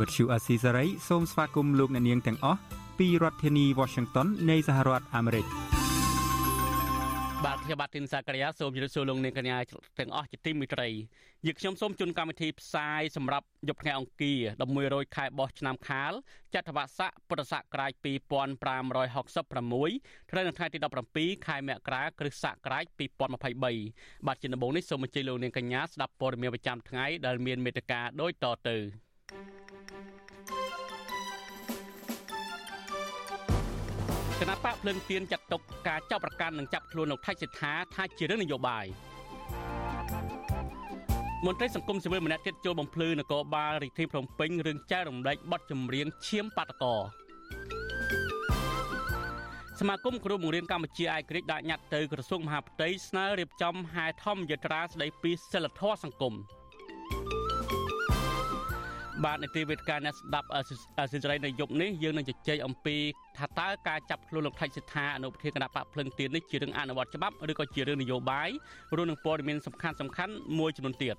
វិទ្យុអាស៊ីសេរីសូមស្វាគមន៍លោកអ្នកនាងទាំងអស់ពីរដ្ឋធានី Washington នៃសហរដ្ឋអាមេរិក។បាទខ្ញុំបាទទីនសាករិយាសូមជម្រាបសួរលោកអ្នកកញ្ញាទាំងអស់ជាទីមេត្រីយើខ្ញុំសូមជូនកម្មវិធីផ្សាយសម្រាប់យប់ថ្ងៃអង្គារ11ខែបោះឆ្នាំខាលចត្វាស័កពុទ្ធសករាជ2566ត្រូវនៅថ្ងៃទី17ខែមករាគ្រិស្តសករាជ2023បាទជាដំបូងនេះសូមអញ្ជើញលោកអ្នកកញ្ញាស្ដាប់ព័ត៌មានប្រចាំថ្ងៃដែលមានមេត្តាដូចតទៅគណៈ បកភ្លើងទៀនចាត់ទុកការចាប់ប្រកាន់និងចាប់ខ្លួនលោកថៃសិដ្ឋាថាជារឿងនយោបាយមន្ត្រីសង្គមស៊ីវិលម្នាក់ទៀតចូលបំភ្លឺនគរបាលរាជធានីភ្នំពេញរឿងចែករំលែកបទចម្រៀងឈាមបាតកោសមាគមគ្រូបង្រៀនកម្ពុជាអាយក្រិចដាក់ញត្តិទៅក្រសួងមហាផ្ទៃស្នើរៀបចំហែធម្មយត្រាស្ដីពីសិលធម៌សង្គម។ បាទនីតិវិទ្យាអ្នកស្ដាប់អសិរ័យនៅយប់នេះយើងនឹងជជែកអំពីថាតើការចាប់ខ្លួនលោកថៃសិដ្ឋាអនុប្រធានគណៈបកភ្លឹងទៀននេះជារឿងអនុវត្តច្បាប់ឬក៏ជារឿងនយោបាយរួមនឹងព័ត៌មានសំខាន់សំខាន់មួយចំនួនទៀត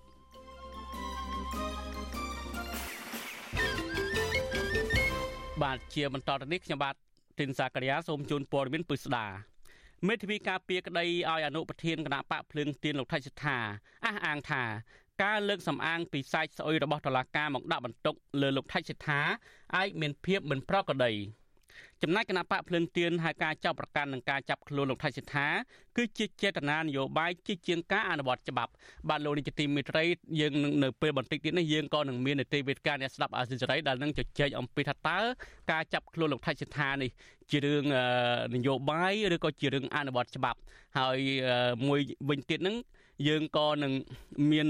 បាទជាបន្តទៅនេះខ្ញុំបាទទីនសាករិយាសូមជូនព័ត៌មានពិស្ដាមេធាវីការពារក្តីឲ្យអនុប្រធានគណៈបកភ្លើងទៀនលោកថៃសិដ្ឋាអះអាងថា ការលើកសម្អាងពីសាច់ស្អុយរបស់តុលាការមកដាក់បន្ទុកលើលោកថៃសិដ្ឋាអាចមានភាពមិនប្រក្រតីចំណែកគណៈបកភ្លឹងទៀនហើយការចាប់ប្រកាន់និងការចាប់ខ្លួនលោកថៃសិដ្ឋាគឺជាចេតនានយោបាយជាជាងការអនុវត្តច្បាប់បាទលោកនាយកទីមេត្រីយើងនៅពេលបន្តិចទៀតនេះយើងក៏នឹងមាននីតិវិទ្យាអ្នកស្ដាប់អាស៊ីសេរីដែលនឹងជជែកអំពីថាតើការចាប់ខ្លួនលោកថៃសិដ្ឋានេះជារឿងនយោបាយឬក៏ជារឿងអនុវត្តច្បាប់ ហើយមួយវិញទៀតនឹង យើងក៏នឹងមាន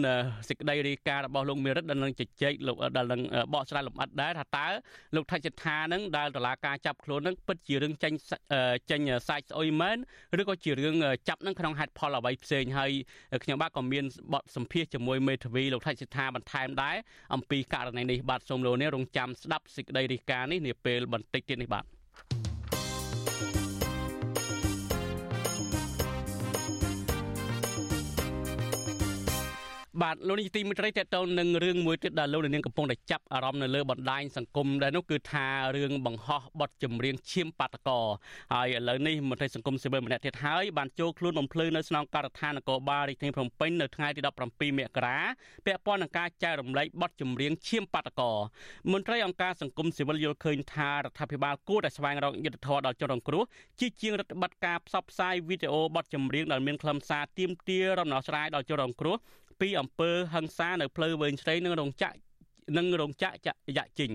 សេចក្តីរាយការណ៍របស់លោកមេរិតដែលនឹងជជែកលោកដែលនឹងបកស្រាយលម្អិតដែរថាតើលោកថៃសិដ្ឋានឹងដែលតឡាការចាប់ខ្លួននឹងពិតជារឿងចេញចេញសាច់ស្អុយមែនឬក៏ជារឿងចាប់នឹងក្នុងហេតុផលអ្វីផ្សេងហើយខ្ញុំបាទក៏មានបទសម្ភាសជាមួយមេធាវីលោកថៃសិដ្ឋាបន្ថែមដែរអំពីករណីនេះបាទសូមលោកនេះរងចាំស្ដាប់សេចក្តីរាយការណ៍នេះនាពេលបន្តិចទៀតនេះបាទ បាទលោកនាយកទីមេត្រីតេតទៅនឹងរឿងមួយទៀតដែលលោកនាងកំពុងតែចាប់អារម្មណ៍នៅលើបណ្ដាញសង្គមដែលនោះគឺថារឿងបង្ហោះបទចម្រៀងឈាមបាតកោហើយឥឡូវនេះមន្ត្រីសង្គមស៊ីវិលម្នាក់ទៀតហើយបានចូលខ្លួនបំភ្លឺនៅស្នងការដ្ឋាននគរបាលរាជធានីភ្នំពេញនៅថ្ងៃទី17មករាពាក់ព័ន្ធនឹងការចែករំលែកបទចម្រៀងឈាមបាតកោមន្ត្រីអង្គការសង្គមស៊ីវិលយល់ឃើញថារដ្ឋាភិបាលគួរតែស្វែងរកយុទ្ធធម៌ដល់ជនរងគ្រោះជាជាងរដ្ឋបတ်ការផ្សព្វផ្សាយវីដេអូបទចម្រៀងដែលមានខ្លឹមសារទាមទាររំដោះស្រាយដល់ជនរងគ្រោះ ពីអំពើហឹង្សានៅផ្លូវវែងស្រីនិងរោងចក្រនិងរោងចក្រយ៉ាក់ជីង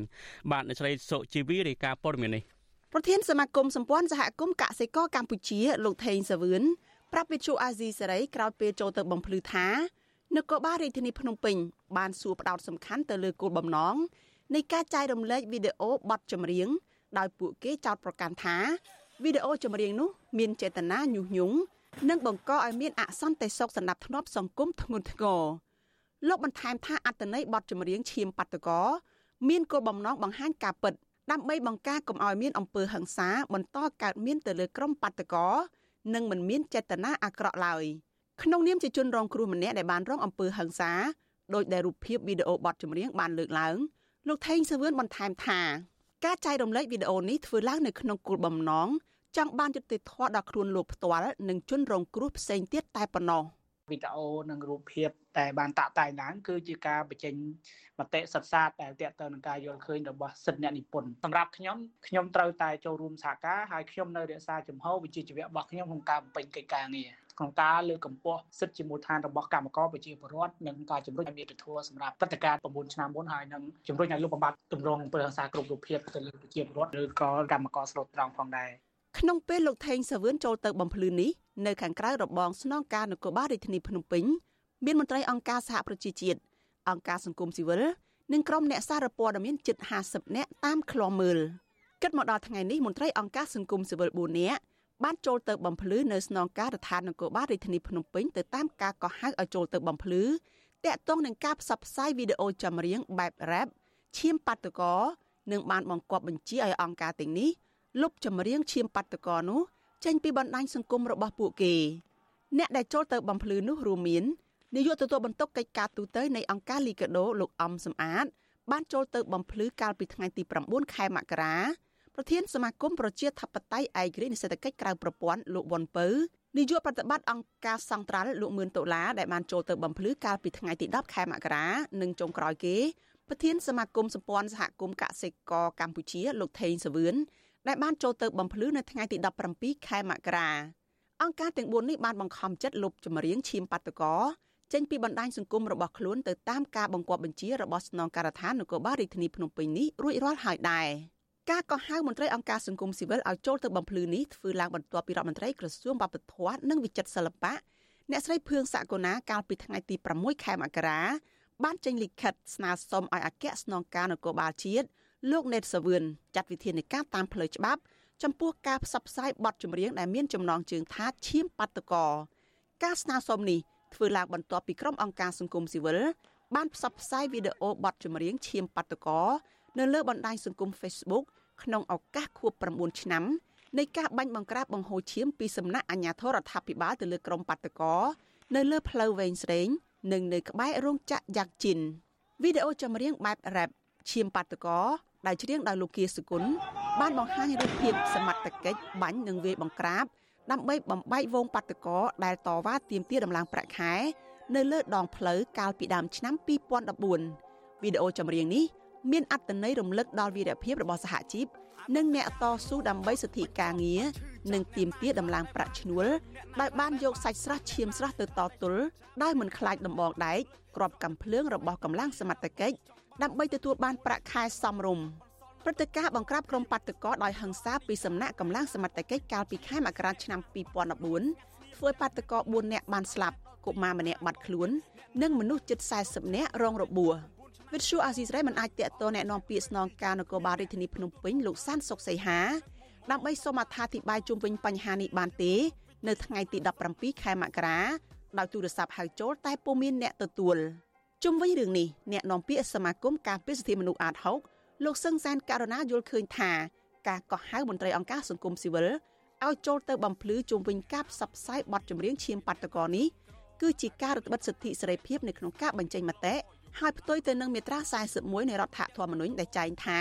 បាទអ្នកស្រីសុជីវីរាយការណ៍ព័ត៌មាននេះប្រធានសមាគមសម្ព័ន្ធសហគមន៍កសិករកម្ពុជាលោកថេងសាវឿនប្រាប់វិទ្យុអាស៊ីសេរីក្រោយពេលចូលទៅបំភ្លឺថានគរបាលរាជធានីភ្នំពេញបានសួរផ្ដោតសំខាន់ទៅលើគោលបំណងនៃការចែករំលែកវីដេអូបទចម្រៀងដោយពួកគេចោទប្រកាន់ថាវីដេអូចម្រៀងនោះមានចេតនាញុះញង់ និងបង្កឲ្យមានអសន្តិសុខសម្រាប់ធ្នាប់សង្គមធ្ងន់ធ្ងរលោកបន្ថែមថាអត្តន័យបទចម្រៀងឈាមបាតកោមានគោលបំណងបង្ហាញការពិតដើម្បីបង្ការកុំឲ្យមានអំពើហិង្សាបន្តកើតមានទៅលើក្រុមបាតកោនិងមិនមានចេតនាអាក្រក់ឡើយក្នុងនាមជាជនរងគ្រោះម្នាក់ដែលបានរងអំពើហិង្សាដោយដែលរូបភាពវីដេអូបទចម្រៀងបានលើកឡើងលោកថេងសាវឿនបន្ថែមថាការចែករំលែកវីដេអូនេះធ្វើឡើងនៅក្នុងគោលបំណង ចង់បានយុត្តិធម៌ដល់ខ្លួនលោកផ្ទាល់និងជនរងគ្រោះផ្សេងទៀតតែប៉ុណ្ណោះវីដេអូនិងរូបភាពតែបានតាក់តែងឡើងគឺជាការបញ្ចេញមតិសិក្សាដែលទាក់ទងនឹងការយល់ឃើញរបស់សិទ្ធិអ្នកនិពន្ធសម្រាប់ខ្ញុំខ្ញុំត្រូវតែចូលរួមសហការហើយខ្ញុំនៅរក្សាជំហរវិជ្ជាជីវៈរបស់ខ្ញុំក្នុងការបំពេញកិច្ចការងារក្នុងការលើកកម្ពស់សិទ្ធិជាមូលដ្ឋានរបស់កម្មករប្រជាពលរដ្ឋនិងការជំរុញឲ្យមានធម៌សម្រាប់ព្រឹត្តិការណ៍9ឆ្នាំមុនហើយនឹងជំរុញឲ្យលោកបំបត្តិទម្រង់អំពើហិង្សាគ្រប់រូបភាពទៅលើប្រជាពលរដ្ឋឬក៏កម្មករស្លូតត្រង់ផងដែរ ក្នុងពេលលោកថេងសាវឿនចូលទៅបំភ្លឺនេះនៅខាងក្រៅរបងស្នងការនគរបាលរាជធានីភ្នំពេញមានមន្ត្រីអង្គការសហប្រជាជាតិអង្គការសង្គមស៊ីវិលនិងក្រុមអ្នកសារព័ត៌មានជិត50នាក់តាមឃ្លាំមើលគិតមកដល់ថ្ងៃនេះមន្ត្រីអង្គការសង្គមស៊ីវិល4នាក់បានចូលទៅបំភ្លឺនៅស្នងការដ្ឋាននគរបាលរាជធានីភ្នំពេញទៅតាមការកោះហៅឲ្យចូលទៅបំភ្លឺតាក់ទងនឹងការផ្សព្វផ្សាយវីដេអូចម្រៀងបែប rap ឈាមបាតកោនិងបានបង្គាប់បញ្ជាឲ្យអង្គការទាំងនេះ លុបចម្រៀងឈាមបាតកោនោះចេញពីបណ្ដាញសង្គមរបស់ពួកគេអ្នកដែលចូលទៅបំភ្លឺនោះរួមមាននាយកទទួលបន្ទុកកិច្ចការទូតនៃអង្គការលីកាដូលោកអំសំអាត បានចូលទៅបំភ្លឺកាលពីថ្ងៃទី9ខែមករាប្រធានសមាគមប្រជាធិបតេយ្យឯករាជ្យនៃសេដ្ឋកិច្ចក្រៅប្រព័ន្ធលោកវ៉ុនពៅនាយកប្រតិបត្តិអង្គការសង្ត្រាល់លោកមឿនដុល្លារដែលបានចូលទៅបំភ្លឺកាលពីថ្ងៃទី10ខែមករានិងចុងក្រោយគេប្រធានសមាគមសម្ព័ន្ធសហគមន៍កសិករកម្ពុជាលោកថេងសវឿន ដែលបានចូលទៅបំភ្លឺនៅថ្ងៃទី17ខែមករាអង្គការទាំង4នេះបានបង្ខំចិត្តលុបចម្រៀងឈាមបាតកោចេញពីបណ្ដាញសង្គមរបស់ខ្លួនទៅតាមការបង្គាប់បញ្ជារបស់ស្នងការដ្ឋាននគរបាលរាជធានីភ្នំពេញនេះរួចរាល់ហើយដែរការកោះហៅមន្ត្រីអង្គការសង្គមស៊ីវិលឲ្យចូលទៅបំភ្លឺនេះធ្វើឡើងបន្ទាប់ពីរដ្ឋមន្ត្រីក្រសួងបព្វធម៌និងវិចិត្រសិល្បៈអ្នកស្រីភឿងសាកូណាកាលពីថ្ងៃទី6ខែមករាបានចេញលិខិតស្នើសុំឲ្យអគ្គស្នងការនគរបាលជាតិ លោកណេតសាវឿនចាត់វិធានការតាមផ្លូវច្បាប់ ចំពោះការផ្សព្វផ្សាយបទចម្រៀងដែលមានចំណងជើងថាឈាមបាតកោការស្នើសុំនេះធ្វើឡើងបន្ទាប់ពីក្រុមអង្គការសង្គមស៊ីវិលបានផ្សព្វផ្សាយវីដេអូបទចម្រៀងឈាមបាតកោនៅលើបណ្ដាញសង្គម Facebook ក្នុងឱកាសខួប9ឆ្នាំនៃការបាញ់បង្ក្រាបបង្ហូរឈាមពីសំណាក់អាជ្ញាធររដ្ឋាភិបាលទៅលើក្រុមបាតកោនៅលើផ្លូវវែងស្រេង និងនៅក្បែររោងចក្រយ៉ាក់ជីនវីដេអូចម្រៀងបែប rap ឈាមបាតកោ ដែលច្រៀងដោយលោកគៀសុគន្ធបានបង្ហាញរូបភាពសមត្ថកិច្ចបាញ់និងវាយបង្ក្រាបដើម្បីបំបែកវងបាតកោដែលតវ៉ាទាមទារដំឡើងប្រាក់ខែនៅលើដងផ្លូវកាលពីដើមឆ្នាំ2014វីដេអូចម្រៀងនេះមានអត្ថន័យរំលឹកដល់វីរភាពរបស់សហជីពនិងអ្នកតស៊ូដើម្បីសិទ្ធិការងារនិងទាមទារដំឡើងប្រាក់ឈ្នួលដោយបានយកសាច់ស្រស់ឈាមស្រស់ទៅតទល់ដោយមិនខ្លាចដំបងដែកក្របកំភ្លើងរបស់កម្លាំងសមត្ថកិច្ច ដើម្បីទទួលបានប្រាក់ខែសមរម្យព្រឹត្តិការណ៍បង្ក្រាបក្រុមបាតកោដោយហិង្សាពីសំណាក់កម្លាំងសមត្ថកិច្ចកាលពីខែមករាឆ្នាំ2014ធ្វើបាតកោ4នាក់បានស្លាប់កុមារម្នាក់បាត់ខ្លួននិងមនុស្សជិត40នាក់រងរបួសវិទ្យុអាស៊ីសេរីមិនអាចតាក់ទងแนะនាំពាក្យស្នងការនគរបាលរាជធានីភ្នំពេញលោកសានសុកសីហាដើម្បីសូមអត្ថាធិប្បាយជុំវិញបញ្ហានេះបានទេ នៅថ្ងៃទី17ខែមករាដោយទូរស័ព្ទហៅចូលតែពុំមានអ្នកទទួល ជុំវិញរឿងនេះអ្នកនាំពាក្យសមាគមការពារសិទ្ធិមនុស្សអាត6លោកសឹងសានករណាយល់ឃើញថាការកោះហៅមន្ត្រីអង្គការសង្គមស៊ីវិលឲ្យចូលទៅបំភ្លឺជុំវិញការផ្សព្វផ្សាយបទចម្រៀងឈាមបាតកោនេះគឺជាការរឹតបន្តឹងសិទ្ធិសេរីភាពនៅក្នុងការបញ្ចេញមតិហើយផ្ទុយទៅនឹងមាត្រា41នៃរដ្ឋធម្មនុញ្ញដែលចែងថា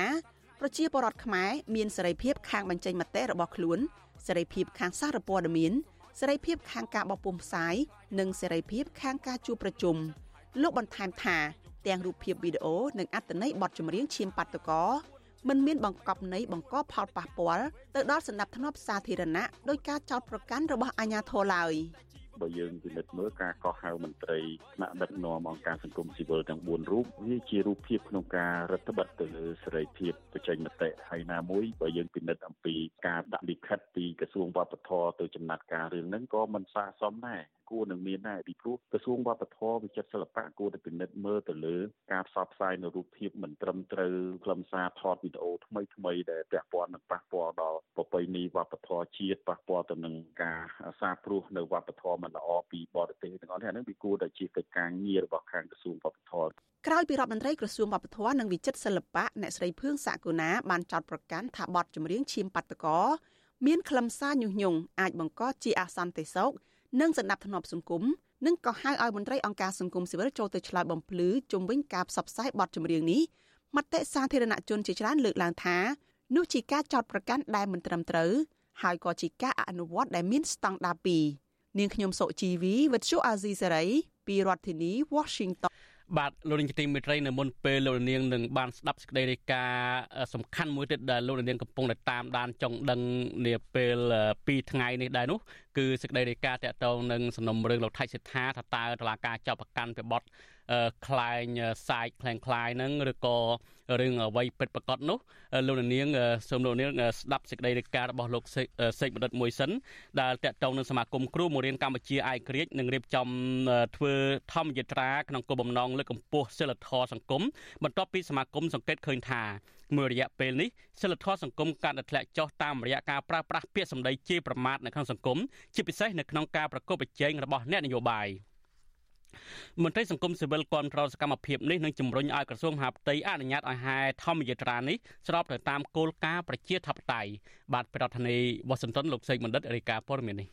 ប្រជាពលរដ្ឋខ្មែរមានសេរីភាពខាងបញ្ចេញមតិរបស់ខ្លួនសេរីភាពខាងសារព័ត៌មានសេរីភាពខាងការបោះពុម្ពផ្សាយនិងសេរីភាពខាងការជួបប្រជុំ លោកបន្ថែមថាទាំងរូបភាពវីដេអូនិងអត្ថន័យបទចម្រៀងឈាមបាតកោមិនមានបង្កប់ន័យបង្កផលប៉ះពាល់ទៅដល់សន្តិភាពសាធារណៈដោយការចោទប្រកាន់របស់អាជ្ញាធរឡើយ។បើយើងពិនិត្យមើលការកោះហៅមន្ត្រីថ្នាក់ដឹកនាំអង្គការសង្គមស៊ីវិលទាំង4រូបវាជារូបភាពក្នុងការរដ្ឋបတ်ទៅលើសេរីភាពបញ្ចេញមតិហើយណាមួយបើយើងពិនិត្យអំពីការដាក់លិខិតពីក្រសួងវប្បធម៌ទៅចំណាត់ការរឿងហ្នឹងក៏មិនស័ក្តិសមដែរ គួរនឹងមានដែរពីព្រោះក្រសួងវប្បធម៌វិចិត្រសិល្បៈគួរតែពិនិត្យមើលទៅលើការផ្សព្វផ្សាយនៅរូបភាពមិនត្រឹមត្រូវខ្លឹមសារថតវីដេអូថ្មីថ្មីដែលពាក់ព័ន្ធនឹងប៉ះពាល់ដល់ប្រពៃណីវប្បធម៌ជាតិប៉ះពាល់ទៅនឹងការសាព្រោះនៅវប្បធម៌មិនល្អពីបរទេសទាំងអស់នេះអានឹងវាគួរតែជាកិច្ចការងាររបស់ខាងក្រសួងវប្បធម៌ក្រោយពីរដ្ឋមន្ត្រីក្រសួងវប្បធម៌និងវិចិត្រសិល្បៈអ្នកស្រីភឿងសាកូណាបានចោទប្រកាន់ថាបទចម្រៀងឈាមបាតកោមានខ្លឹមសារញុះញង់អាចបង្កជាអសន្តិសុខ និងសន្តិភាពសង្គមនិងក៏ហៅឲ្យមន្ត្រីអង្គការសង្គមស៊ីវិលចូលទៅឆ្លើយបំភ្លឺជុំវិញការផ្សព្វផ្សាយបទចម្រៀងនេះមតិសាធារណជនជាច្រើនលើកឡើងថានោះជាការចោទប្រកាន់ដែលមិនត្រឹមត្រូវហើយក៏ជាការអនុវត្តដែលមានស្តង់ដារ2នាងខ្ញុំសុជីវីវិទ្យុអាស៊ីសេរីពីរដ្ឋធានី Washington បាទលោកនាងទីមេត្រីនៅមុនពេលលោកនាងនឹងបានស្ដាប់សេចក្តីរាយការណ៍សំខាន់មួយទៀតដែលលោកនាងកំពុងតែតាមដានចង់ដឹងនាពេល2ថ្ងៃនេះដែរនោះគឺសេចក្តីរាយការណ៍តាក់ទងនឹងសំណុំរឿងលោកថៃសិដ្ឋាថាតើតឡាការចាប់ប្រកាន់ពីបទខ្លែងសាយខ្លែងខ្លាយនឹងឬក៏ រឿងអ្វីពិតប្រាកដនោះលោកនាងសូមលោកនាងស្ដាប់សេចក្តីរាយការណ៍របស់លោកសេកបណ្ឌិតមួយសិនដែលតកតងនឹងសមាគមគ្រូបង្រៀនកម្ពុជាឯករាជ្យនឹងរៀបចំធ្វើធម្មយាត្រាក្នុងគោលបំណងលើកកម្ពស់សិលធម៌សង្គមបន្ទាប់ពីសមាគមសង្កេតឃើញថាមួយរយៈពេលនេះសិលធម៌សង្គមកាន់តែធ្លាក់ចុះតាមរយៈការប្រើប្រាស់ពាក្យសម្ដីជេរប្រមាថនៅក្នុងសង្គមជាពិសេសនៅក្នុងការប្រកបប្រជែងរបស់អ្នកនយោបាយ មន្ត្រីសង្គមស៊ីវិលគាំទ្រសកម្មភាពនេះនឹងជំរុញឲ្យក្រសួងមហាផ្ទៃអនុញ្ញាតឲ្យហែធម្មយាត្រានេះស្របទៅតាមគោលការណ៍ប្រជាធិបតេយ្យបាទប្រធានាធិបតីវ៉ាស៊ីនតោនលោកសេកបណ្ឌិតរាយការណ៍ព័ត៌មាននេះ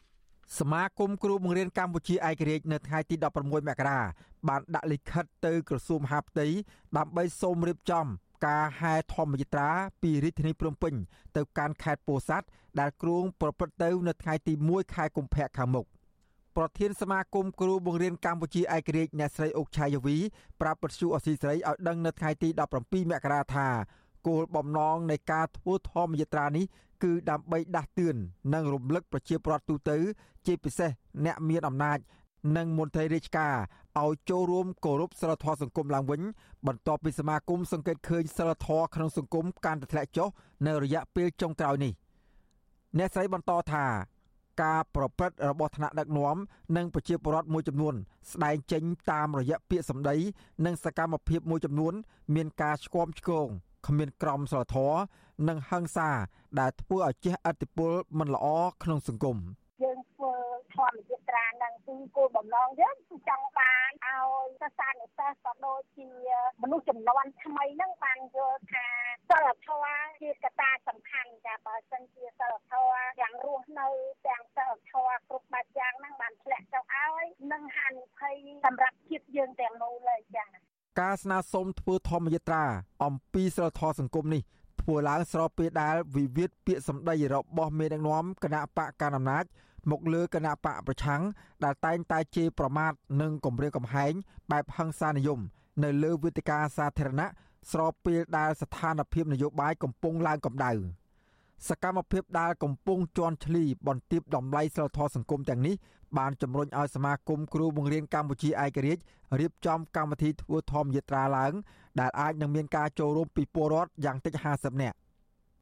សមាគមគ្រូបង្រៀនកម្ពុជាឯករាជ្យនៅថ្ងៃទី16មករាបានដាក់លិខិតទៅក្រសួងមហាផ្ទៃដើម្បីសូមរៀបចំការហែធម្មយាត្រាពីរាជធានីភ្នំពេញទៅកាន់ខេត្តពោធិ៍សាត់ដែលគ្រោងប្រព្រឹត្តទៅនៅថ្ងៃទី1ខែកុម្ភៈខាងមុខ ប្រធានសមាគមគ្រូបង្រៀនកម្ពុជាឯករាជ្យអ្នកស្រីអុកឆាយវីប្រាប់បទសុអសីស្រីឲ្យដឹងនៅថ្ងៃទី17មករាថាគោលបំណងនៃការធ្វើធម្មយាត្រានេះគឺដើម្បីដាស់តឿននិងរំលឹកប្រជាពលរដ្ឋទូទៅ ជាពិសេសអ្នកមានអំណាច និងមន្ត្រីរាជការឲ្យចូលរួមគោរពសិលធម៌សង្គមឡើងវិញ បន្ទាប់ពីសមាគមសង្កេតឃើញសិលធម៌ក្នុងសង្គមកាន់តែធ្លាក់ចុះនៅរយៈពេលចុងក្រោយនេះអ្នកស្រីបន្តថា ការប្រព្រឹត្តរបស់ថ្នាក់ដឹកនាំនិងប្រជាពលរដ្ឋមួយចំនួន ស្ដែងចេញតាមរយៈពាក្យសម្ដី និងសកម្មភាពមួយចំនួន មានការឆ្គាំឆ្គងគ្មានក្រមសីលធម៌និងហិង្សាដែលធ្វើឲ្យជះឥទ្ធិពលមិនល្អក្នុងសង្គម។ធម្មយាត្រានឹង គឺគោលបំណងយើងគឺចង់បានឲ្យសិស្សានុសិស្សក៏ដូចជាមនុស្សចំនួនថ្មីហ្នឹងបានយល់ថាសិលធម៌ជាកត្តាសំខាន់ចាបើសិនជាសិលធម៌ទាំងរស់នៅទាំងសិលធម៌គ្រប់បែបយ៉ាងហ្នឹងបានធ្លាក់ចុះឲ្យនឹងហានិភ័យសម្រាប់ជាតិយើងទាំងមូលហើយចាការស្នើសុំធ្វើធម្មយត្រាអំពីសិលធម៌សង្គមនេះធ្វើឡើងស្របពេលដែលវិវាទពាក្យសម្ដីរបស់មេដឹកនាំគណៈបកកណ្ដាលអំណាច មកលើគណៈបកប្រឆាំងដែលតែងតែជេរប្រមាថនិងគំរាមកំហែងបែបហិង្សានិយម នៅលើវេទិកាសាធារណៈស្របពេលដែលស្ថានភាពនយោបាយកំពុងឡើងកម្ដៅសកម្មភាពដែលកំពុងជន់ឈ្លីបន្ទាបតម្លៃសិលធម៌សង្គមទាំងនេះបានជំរុញឲ្យសមាគមគ្រូបង្រៀនកម្ពុជាឯករាជ្យរៀបចំកម្មវិធីធ្វើធម្មយាត្រាឡើង ដែលអាចនឹងមានការចូលរួមពីពលរដ្ឋយ៉ាងតិច50នាក់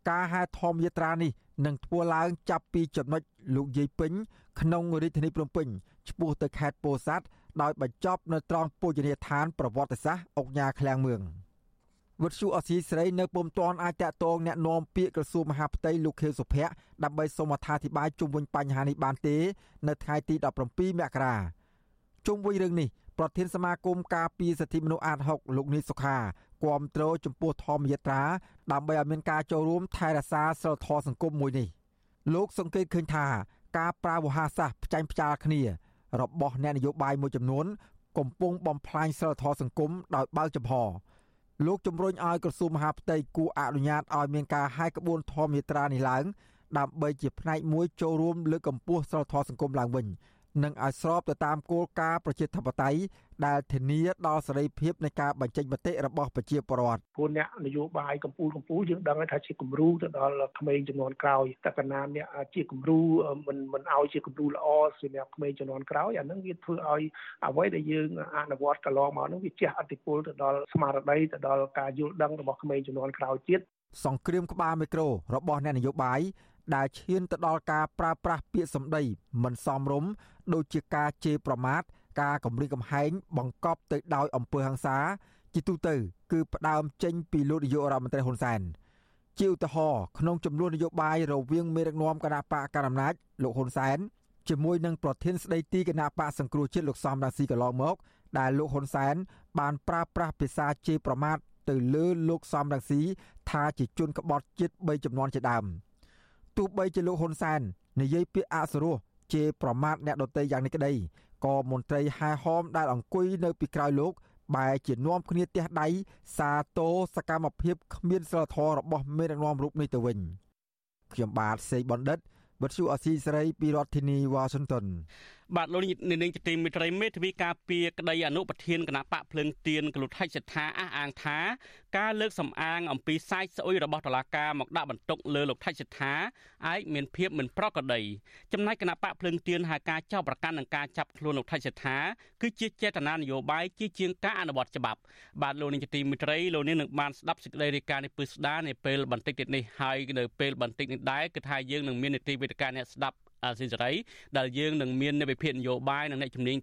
ការហែធម្មយាត្រានេះនឹងធ្វើឡើងចាប់ពីចំណុចលោកយាយពេញក្នុងរាជធានីភ្នំពេញឆ្ពោះទៅខេត្តពោធិ៍សាត់ដោយបញ្ចប់នៅត្រង់ពូជនីយដ្ឋានប្រវត្តិសាស្ត្រអុកញ៉ាឃ្លាំងមឿងវត្តជូអសីស្រីនៅពុំតាន់អាចតតងแนะនាំពាក្យក្រសួងមហាផ្ទៃលោកខៀវសុភ័ក្រដើម្បីសូមអត្ថាធិប្បាយជុំវិញបញ្ហានេះបានទេ នៅថ្ងៃទី17មករាជុំវិញរឿងនេះប្រធានសមាគមការពារសិទ្ធិមនុស្សអាត6លោកនីសុខា គាំទ្រចំពោះធម្មយាត្រាដើម្បីឲ្យមានការចូលរួមថែរក្សាសិលធម៌សង្គមមួយនេះលោកសង្កេតឃើញថាការប្រើវោហារសាស្ត្រផ្ចាញ់ផ្ចាលគ្នា របស់អ្នកនយោបាយមួយចំនួន កំពុងបំផ្លាញសិលធម៌សង្គមដោយបើកចំហលោកជំរុញឲ្យក្រសួងមហាផ្ទៃគួរអនុញ្ញាតឲ្យមានការហាយក្បួនធម្មយាត្រានេះឡើងដើម្បីជាផ្នែកមួយចូលរួមលើកកម្ពស់សិលធម៌សង្គមឡើងវិញ និងឲ្យស្របទៅតាមគោលការណ៍ប្រជាធិបតេយ្យដែលធានាដល់សេរីភាពនៃការបញ្ចេញមតិរបស់ប្រជាពលរដ្ឋពួកអ្នកនយោបាយកម្ពុជាកម្ពុជាយើងដឹងថាជាគំរូទៅដល់ក្មេងចំនួនក្រោយតើកណាអ្នកជាគំរូមិនមិនឲ្យជាគំរូល្អសម្រាប់ក្មេងចំនួនក្រោយអានឹងវាធ្វើឲ្យអ្វីដែលយើងអនុវត្តកន្លងមកនោះវាជះឥទ្ធិពលទៅដល់ស្មារតីទៅដល់ការយល់ដឹងរបស់ក្មេងចំនួនក្រោយទៀតសង្គ្រាមក្បាលមីក្រូរបស់អ្នកនយោបាយដែលឈានទៅដល់ការប្រើប្រាស់ពាក្យសម្ដីមិនសមរម្យ ដូចជាការជេរប្រមាថការគំរាមកំហែងបង្កប់ទៅដោយអំពើហិង្សាជាទូទៅគឺផ្ដើមចេញពីលោកនាយករដ្ឋមន្ត្រីហ៊ុនសែនជាឧទាហរណ៍ក្នុងចំនួននយោបាយរវាងមេដឹកនាំគណៈបកកណ្ដាលអំណាចលោកហ៊ុនសែនជាមួយនឹងប្រធានស្ដីទីគណៈបកសង្គ្រោះជាតិលោកសំរាស៊ីកន្លងមកដែលលោកហ៊ុនសែនបានប្រើប្រាស់ភាសាជេរប្រមាថទៅលើលោកសំរងស៊ីថាជាជនក្បត់ជាតិ3ចំនួនជាដើមទោះបីជាលោកហ៊ុនសែននិយាយពាក្យអសុរោះ ជេរប្រមាថអ្នកដទៃយ៉ាងនេះក្តីក៏មន្ត្រីហែហោមដែលអង្គុយនៅពីក្រោយលោកបែរជានាំគ្នាទះដៃសាទរសកម្មភាពគ្មានសិលធម៌របស់មេដឹកនាំរូបនេះទៅវិញខ្ញុំបាទសេកបណ្ឌិតវិទ្យុអស៊ីសេរីពីរដ្ឋធានីវ៉ាស៊ីនតោន បាទលោកនាងជាទីមេត្រីមេធាវីការពីក្តីអនុប្រធានគណៈបកភ្លើងទៀនកលុថៃសិដ្ឋាអះអាងថាការលើកសម្អាងអំពីសាយស្អុយរបស់តុលាការមកដាក់បន្ទុកលើលោកថៃសិដ្ឋាអាចមានភាពមិនប្រក្រតីចំណែកគណៈបកភ្លើងទៀនហៅការចោទប្រកាន់នឹងការចាប់ខ្លួនលោកថៃសិដ្ឋាគឺជាចេតនានយោបាយជាជាងការអនុវត្តច្បាប់បាទលោកនាងជាទីមេត្រីលោកនាងនឹងបានស្ដាប់សេចក្តីរាយការណ៍នេះពឹស្ដារនៅពេលបន្តិចទៀតនេះហើយនៅពេលបន្តិចនេះដែរគឺថាយើងនឹងមាននីតិវិទ្យាអ្នកស្ដាប់ អាស៊ីសេរីដែលយើងនឹងមាននៃវិភាគនយោបាយនិងអ្នកជំនាញ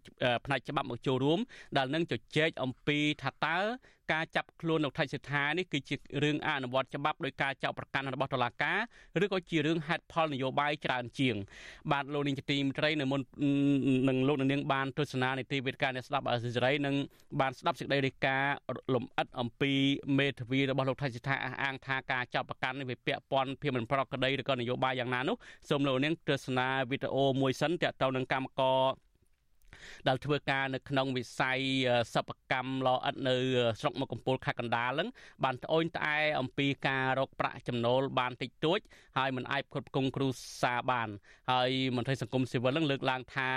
ផ្នែកច្បាប់មកចូលរួមដែលនឹងជជែកអំពីថាតើ ការចាប់ខ្លួនលោកថៃសិដ្ឋានេះគឺជារឿងអនុវត្តច្បាប់ដោយការចោទប្រកាន់របស់តុលាការឬក៏ជារឿងហេតុផលនយោបាយច្រើនជាង បាទលោកនាងជាទីមត្រីនៅមុននឹងលោកនាងបានទស្សនានីតិវិទ្យាអ្នកស្ដាប់អាស៊ីសេរីនិងបានស្ដាប់សេចក្តីរាយការណ៍លំអិតអំពីមេធាវីរបស់លោកថៃសិដ្ឋាអះអាងថាការចោទប្រកាន់នេះវាពាក់ព័ន្ធភាពមិនប្រក្រតីឬក៏នយោបាយយ៉ាងណានោះសូមលោកនាងទស្សនាវីដេអូមួយសិនទាក់ទងនឹងកម្មករ ដែលធ្វើការនៅក្នុងវិស័យសិប្បកម្មលអិតនៅស្រុកមកកំពូលខេត្តកណ្ដាលហ្នឹងបានត្អូញត្អែអំពីការរកប្រាក់ចំណូលបានតិចតួចហើយមិនអាចផ្គត់ផ្គង់គ្រួសារបានហើយមន្ត្រីសង្គមស៊ីវិលនឹងលើកឡើងថា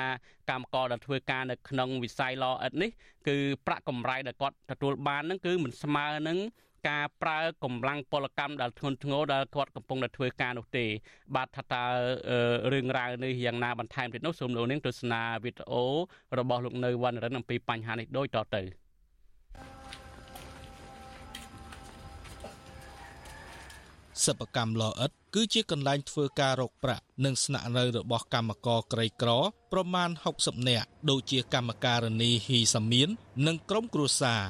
កម្មករដែលធ្វើការនៅក្នុងវិស័យលអិតនេះគឺប្រាក់កម្រៃដែលគាត់ទទួលបានហ្នឹងគឺមិនស្មើនឹង ការប្រើកម្លាំងពលកម្មដែលធ្ងន់ធ្ងរដែលគាត់កំពុងតែធ្វើការនោះទេ បាទថាតើរឿងរ៉ាវនេះយ៉ាងណាបន្ថែមទៀតនោះសូមលោកនាងទស្សនាវីដេអូរបស់លោកនៅវណ្ណរិនអំពីបញ្ហានេះដូចតទៅសិប្បកម្មលអិតគឺជាកន្លែងធ្វើការរកប្រាក់និងស្នាក់នៅរបស់កម្មករក្រីក្រប្រមាណ60នាក់ដូចជាកម្មការិនីហ៊ីសាមៀននិងក្រុមគ្រួសារ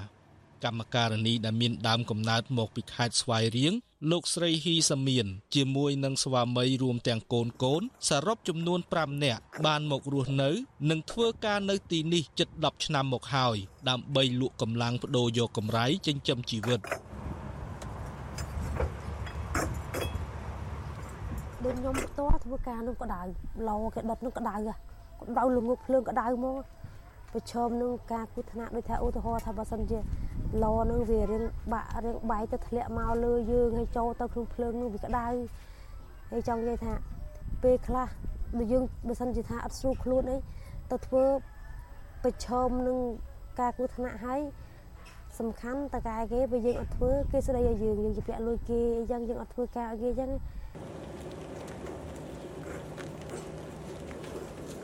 កម្មការិនីដែលមានដើមកំណើតមកពីខេត្តស្វាយរៀងលោកស្រីហ៊ីសាមៀនជាមួយនឹងស្វាមីរួមទាំងកូនកូនសរុបចំនួន5នាក់បានមករស់នៅនិងធ្វើការនៅទីនេះជិត10ឆ្នាំមកហើយដើម្បីលក់កម្លាំងបដូរយកកម្រៃចិញ្ចឹមជីវិតដូចខ្ញុំផ្ទាល់ធ្វើការនឹងក្តៅឡគេដុតនឹងក្តៅក្តៅល្ងុកភ្លើងក្តៅមក ប្រឈមនឹងការគូថ្នាក់ដូចថាឧទាហរណ៍ថាបើសិនជាឡនឹងវារៀងបាក់រៀងបាយទៅធ្លាក់មកលើយើងហើយចូលទៅក្នុងភ្លើងនឹងវាក្តៅហើយចង់និយាយថាពេលខ្លះដូចយើងបើសិនជាថាអត់ស្រួលខ្លួនអីទៅធ្វើប្រឈមនឹងការគូថ្នាក់ហើយសំខាន់តកែគេបើយើងអត់ធ្វើគេស្ដីឲ្យយើងយើងជាពាក់លុយគេអីចឹងយើងអត់ធ្វើការឲ្យគេចឹង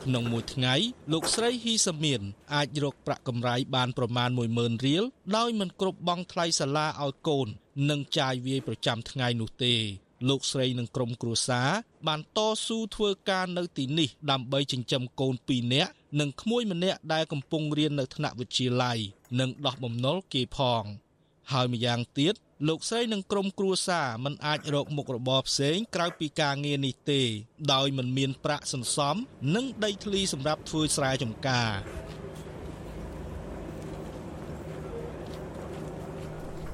ក្នុងមួយថ្ងៃលោកស្រីហ៊ីសាមៀនអាចរកប្រាក់កម្រៃបានប្រមាណ10000រៀលដោយមិនគ្រប់បង់ថ្លៃសាលាឲ្យកូន និងចាយវាយប្រចាំថ្ងៃនោះទេលោកស្រីនិងក្រុមគ្រួសារបានតស៊ូធ្វើការនៅទីនេះដើម្បីចិញ្ចឹមកូន2នាក់និងក្មួយម្នាក់ដែលកំពុងរៀននៅថ្នាក់វិទ្យាល័យនិងដោះបំណុលគេផង ហើយម្យ៉ាងទៀត លោកស្រីនិងក្រុមគ្រួសារមិនអាចរកមុខរបរផ្សេងក្រៅពីការងារនេះទេ ដោយមិនមានប្រាក់សន្សំ និងដីធ្លីសម្រាប់ធ្វើស្រែចម្ការ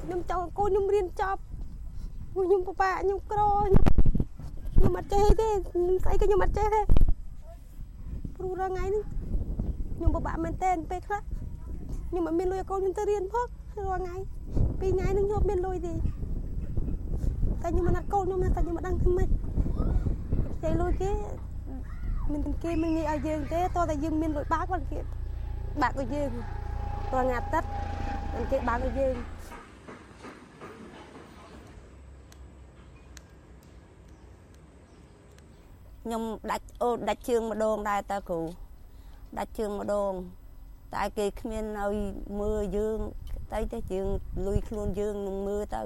ខ្ញុំចង់កូនខ្ញុំរៀនចប់ខ្ញុំពិបាកខ្ញុំក្រខ្ញុំអត់ចេះទេខ្ញុំស្អីក៏ខ្ញុំអត់ចេះទេព្រោះរាល់ថ្ងៃនេះខ្ញុំពិបាកមែនតើពេលខ្លះខ្ញុំមិនមានលុយឲ្យកូនខ្ញុំទៅរៀនផង រាល់ថ្ងៃពីរថ្ងៃនឹងខ្ញុំមានលុយទេតែខ្ញុំមិនអត់កូនខ្ញុំណាតែខ្ញុំមិនដឹងធ្វើម៉េចខ្ចីលុយគេមិនគេមិនងាយឲ្យយើងទេតោះតែយើងមានលុយបើកគាត់គេបើកឲ្យយើងរាល់ថ្ងៃអាទិត្យមិនគេបើកឲ្យយើងខ្ញុំដាច់អូដាច់ជើងម្ដងដែរតើគ្រូដាច់ជើងម្ដងតែគេគ្មានឲ្យមើលយើង ទៅទៅជាងលុយខ្លួនយើងនឹងមើលទៅ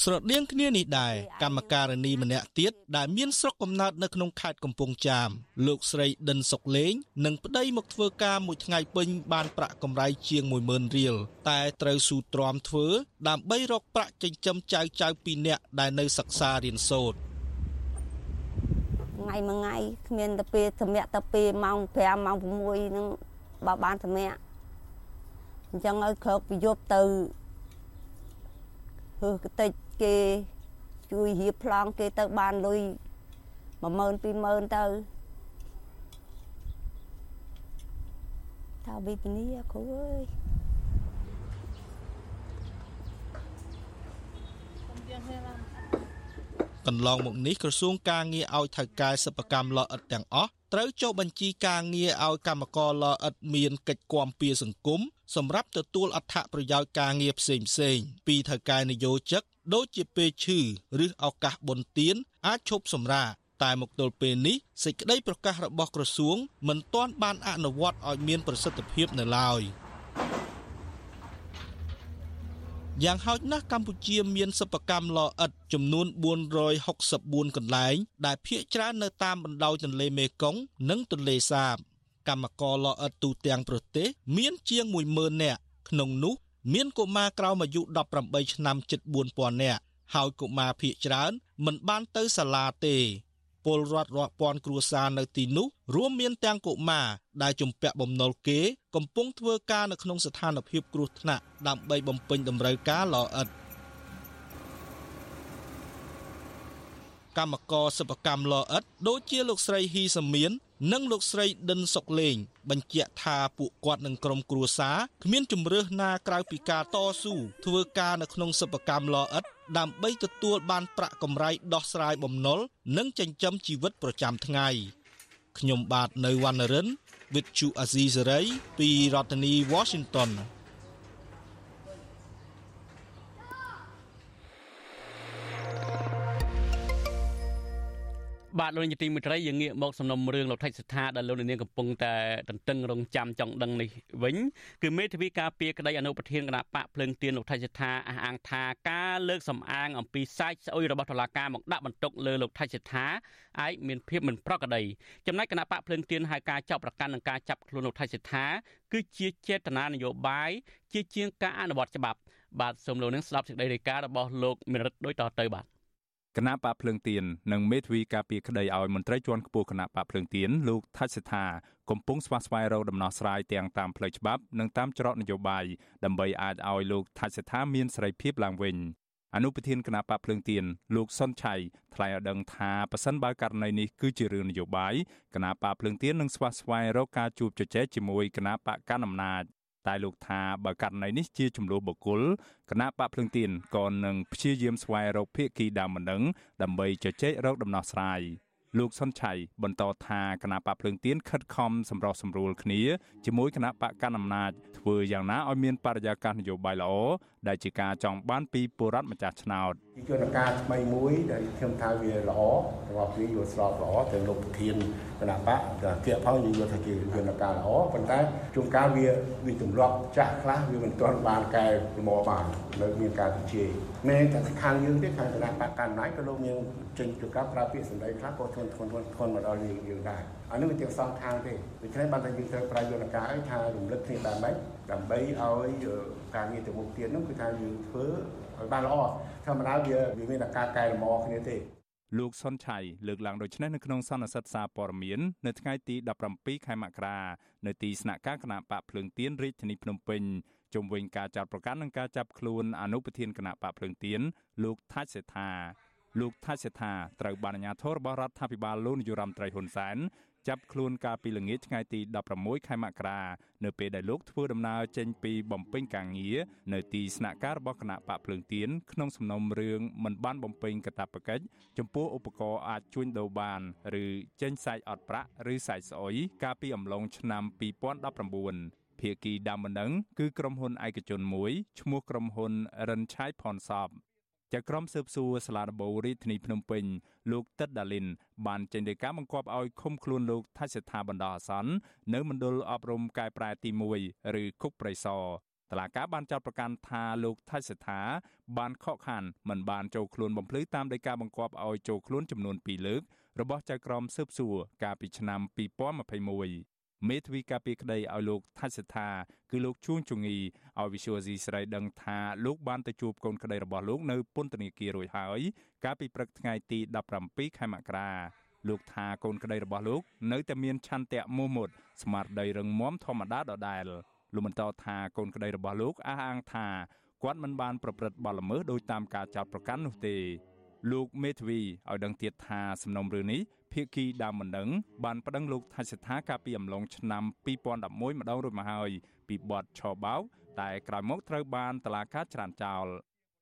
ស្រដៀងគ្នានេះដែរកម្មការិនីម្នាក់ទៀតដែលមានស្រុកកំណើតនៅក្នុងខេត្តកំពង់ចាមលោកស្រីដិនសុកលេងនឹងប្តីមកធ្វើការមួយថ្ងៃពេញបានប្រាក់កម្រៃជាង10000រៀលតែត្រូវស៊ូទ្រាំធ្វើដើម្បីរកប្រាក់ចិញ្ចឹមចៅចៅពីរនាក់ដែលនៅសិក្សារៀនសូត្រថ្ងៃមួយថ្ងៃគ្មានតែពេលសម្រាប់តែពេលម៉ោង5ម៉ោង6នឹងបើបានសម្រាប់ អញ្ចឹងឲ្យក្រោកពីយប់ទៅហឺកតិចគេជួយរៀបប្លង់គេទៅបានលុយ10000 20000ទៅថាវិបនីគ្រូអើយកន្លងមកនេះក្រសួងការងារឲ្យថៅកែសិប្បកម្មលអិតទាំងអស់ត្រូវចុះបញ្ជីការងារឲ្យកម្មករលអិតមានកិច្ចគាំពៀសង្គម សម្រាប់ទទួលអត្ថប្រយោជន៍ការងារផ្សេងផ្សេងពីថៅកែនយោជិកដូចជាពេលឈឺឬឱកាសបុណ្យទានអាចឈប់សម្រាកតែមកទល់ពេលនេះសេចក្តីប្រកាសរបស់ក្រសួងមិនទាន់បានអនុវត្តឲ្យមានប្រសិទ្ធភាពនៅឡើយយ៉ាងហោចណាស់កម្ពុជាមានសិប្បកម្មលអិតចំនួន464កន្លែងដែលភ្នាក់ច្រើននៅតាមបណ្ដោយទន្លេមេគង្គនិងទន្លេសាប កម្មករលអិតទូទាំងប្រទេសមានជាង10000នាក់ក្នុងនោះមានកុមារក្រោមអាយុ18ឆ្នាំជិត4000នាក់ហើយកុមារភ័យច្រើនមិនបានទៅសាលាទេពលរដ្ឋរាប់ពាន់គ្រួសារនៅទីនោះរួមមានទាំងកុមារដែលជំពាក់បំណុលគេ កំពុងធ្វើការនៅក្នុងស្ថានភាពគ្រោះថ្នាក់ដើម្បីបំពេញតម្រូវការល្អិតកម្មករសិប្បកម្មលអិតដូចជាលោកស្រីហ៊ីសាមៀន និងលោកស្រីដិនសុកលេង បញ្ជាក់ថាពួកគាត់និងក្រុមគ្រួសារគ្មានជំរើសណាក្រៅពីការតស៊ូធ្វើការនៅក្នុងសិប្បកម្មលអិតដើម្បីទទួលបានប្រាក់កម្រៃដោះស្រាយបំណុលនិងចិញ្ចឹមជីវិតប្រចាំថ្ងៃខ្ញុំបាទនៅវណ្ណរិន with Chu Azizi Saray ពីរដ្ឋធានី Washington បាទលោកនាយទីមិត្តរីយើងងាកមកសំណុំរឿងលោកថៃសិដ្ឋាដែលលោកនាងកំពុងតែតន្ទឹងរង់ចាំចង់ដឹងនេះវិញគឺមេធាវីការពារក្តីអនុប្រធានគណៈបកភ្លើងទៀនលោកថៃសិដ្ឋាអះអាងថាការលើកសម្អាងអំពីសាច់ស្អុយរបស់តុលាការមកដាក់បន្ទុកលើលោកថៃសិដ្ឋាឯកមានភាពមិនប្រក្រតីចំណែកគណៈបកភ្លើងទៀនហៅការចាប់ប្រកាន់និងការចាប់ខ្លួនលោកថៃសិដ្ឋាគឺជាចេតនានយោបាយជាជាងការអនុវត្តច្បាប់បាទសូមលោកនឹងស្ដាប់សេចក្តីរាយការណ៍របស់លោកមិរិទ្ធដូចតទៅបាទ គណៈបកភ្លើងទៀននិងមេធាវីការពារក្តីឲ្យមន្ត្រីជាន់ខ្ពស់គណៈបកភ្លើងទៀនលោកថាច់សិដ្ឋាកំពុងស្វាស្វែងរកដំណោះស្រាយទាំងតាមផ្លូវច្បាប់និងតាមច្រកនយោបាយដើម្បីអាចឲ្យលោកថាច់សិដ្ឋាមានសេរីភាពឡើងវិញអនុប្រធានគណៈបកភ្លើងទៀនលោកសុនឆៃថ្លែងឲ្យដឹងថាប៉ះសិនបើករណីនេះគឺជារឿងនយោបាយគណៈបកភ្លើងទៀននឹងស្វាស្វែងរកការជួបជជែកជាមួយគណៈបកកណ្ដាលអំណាច តែលោកថាបើករណីនេះជាចំនួនបុគ្គលគណៈបកភ្លឹងទៀនក៏នឹងព្យាយាមស្វែងរកភាគីដើមម្ដងដើម្បីជជែករកដំណោះស្រាយលោកសុនឆៃបន្តថាគណៈបកភ្លើងទៀនខិតខំសម្រុះសម្រួលគ្នាជាមួយគណៈបកកណ្ដាលអំណាចធ្វើយ៉ាងណាឲ្យមានបរិយាកាសនយោបាយល្អ ដែលជាការចង់បានពីពលរដ្ឋម្ចាស់ឆ្នោតយន្តការថ្មីមួយដែលខ្ញុំថាវាល្អរបស់វាយល់ស្របល្អទៅលោកប្រធានគណៈបកគៀកផងយើងយល់ថាជាយន្តការល្អប៉ុន្តែជួនកាលវាវាទម្លាប់ចាស់ខ្លះវាមិនទាន់បានកែប្រមូលបាននៅមានការជជែកមែនតែខាងយើងទេខាងគណៈបកកណ្ដាលក៏លោកមានចេញជួនកាលប្រើពាក្យសម្ដីខ្លះក៏ធ្ងន់ធ្ងន់ធ្ងន់មកដល់យើងយើងដែរ អានេះវាទាំងសងខាងទេដូច្នេះបានតែយើងត្រូវប្រើយន្តការឲ្យថារំលឹកគ្នាបានម៉េចដើម្បីឲ្យការងារទៅមុខទៀតនោះគឺថាយើងធ្វើឲ្យបានល្អធម្មតាវាវាមានតែការកែលម្អគ្នាទេលោកសុនឆៃលើកឡើងដូចនេះនៅក្នុងសន្និសីទសារព័ត៌មាននៅថ្ងៃទី17ខែមករានៅទីស្នាក់ការគណៈបកភ្លើងទៀនរាជធានីភ្នំពេញជុំវិញការចាត់ប្រកាសនិងការចាប់ខ្លួនអនុប្រធានគណៈបកភ្លើងទៀនលោកថាច់សេដ្ឋាលោកថាច់សេដ្ឋាត្រូវបានអាជ្ញាធររបស់រដ្ឋាភិបាលលោកនាយរដ្ឋមន្ត្រីហ៊ុនសែន ចាប់ខ្លួនកាលពីល្ងាចថ្ងៃទី16ខែមករានៅពេលដែលលោកធ្វើដំណើរចេញពីបំពេញការងារនៅទីស្នាក់ការរបស់គណៈបកភ្លើងទៀនក្នុងសំណុំរឿងមិនបានបំពេញកាតព្វកិច្ចចំពោះឧបករណ៍អាចជួញដូរបានឬចេញសាច់អត់ប្រាក់ឬសាច់ស្អុយកាលពីអំឡុងឆ្នាំ2019ភាគីដើមម្ដងគឺក្រុមហ៊ុនឯកជនមួយឈ្មោះក្រុមហ៊ុនរិនឆៃផនសប ចក្រមស៊ើបសួរសាលាដំបូងរាជធានីភ្នំពេញលោកតិតដាលីនបានចេញដីកាបង្គាប់ឲ្យឃុំខ្លួនលោកថៃសិដ្ឋាបណ្ដោះអាសន្ននៅមណ្ឌលអប់រំកែប្រែទី1ឬគុកប្រៃសរតឡាកាបានចាត់ប្រកាសថាលោកថៃសិដ្ឋាបានខកខានមិនបានចូលខ្លួនបំភ្លឺតាមដីកាបង្គាប់ឲ្យចូលខ្លួនចំនួន2លើករបស់ចៅក្រមស៊ើបសួរកាលពីឆ្នាំ2021 មេធាវីការពីក្តីឲ្យលោកថាច់សិដ្ឋាគឺលោកជួងជងីឲ្យវិសុវស៊ីស្រីដឹងថាលោកបានទៅជួបកូនក្តីរបស់លោកនៅពន្ធនាគាររួចហើយកាលពីព្រឹកថ្ងៃទី17ខែមករាលោកថាកូនក្តីរបស់លោក នៅតែមានឆន្ទៈមោះមុតស្មារតីរឹងមាំធម្មតាដដែលលោកបន្តថាកូនក្តីរបស់លោកអះអាងថាគាត់មិនបានប្រព្រឹត្តបទល្មើសដោយតាមការចោទប្រកាន់នោះទេលោកមេធាវីឲ្យដឹងទៀតថាសំណុំរឿងនេះ ភាគីដើមមិនដឹងបានប្តឹងលោកថាសិដ្ឋាកាលពីអំឡុងឆ្នាំ2011ម្ដងរួចមកហើយពីបទឆបោកតែក្រោយមកត្រូវបានតឡាការច្រានចោល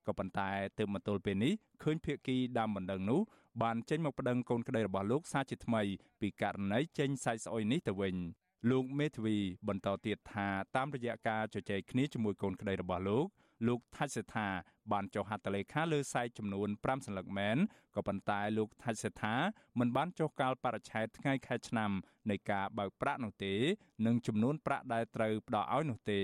ក៏ប៉ុន្តែទើបមកទល់ពេលនេះឃើញភៀកគីដើមបណ្ដឹងនោះបានចេញមកប្តឹងកូនក្តីរបស់លោកសាជាថ្មីពីករណីចេញសាច់ស្អុយនេះទៅវិញលោកមេធាវីបន្តទៀតថាតាមរយៈការជជែកគ្នាជាមួយកូនក្តីរបស់លោក លោកថាច់សេថាបានចុះហត្ថលេខាលើសែកចំនួន5សន្លឹកមែនក៏ប៉ុន្តែលោកថាច់សេថាមិនបានចុះកាលបរិច្ឆេទថ្ងៃខែឆ្នាំនៃការបើកប្រាក់នោះទេ និងចំនួនប្រាក់ដែលត្រូវផ្ដល់ឲ្យនោះទេ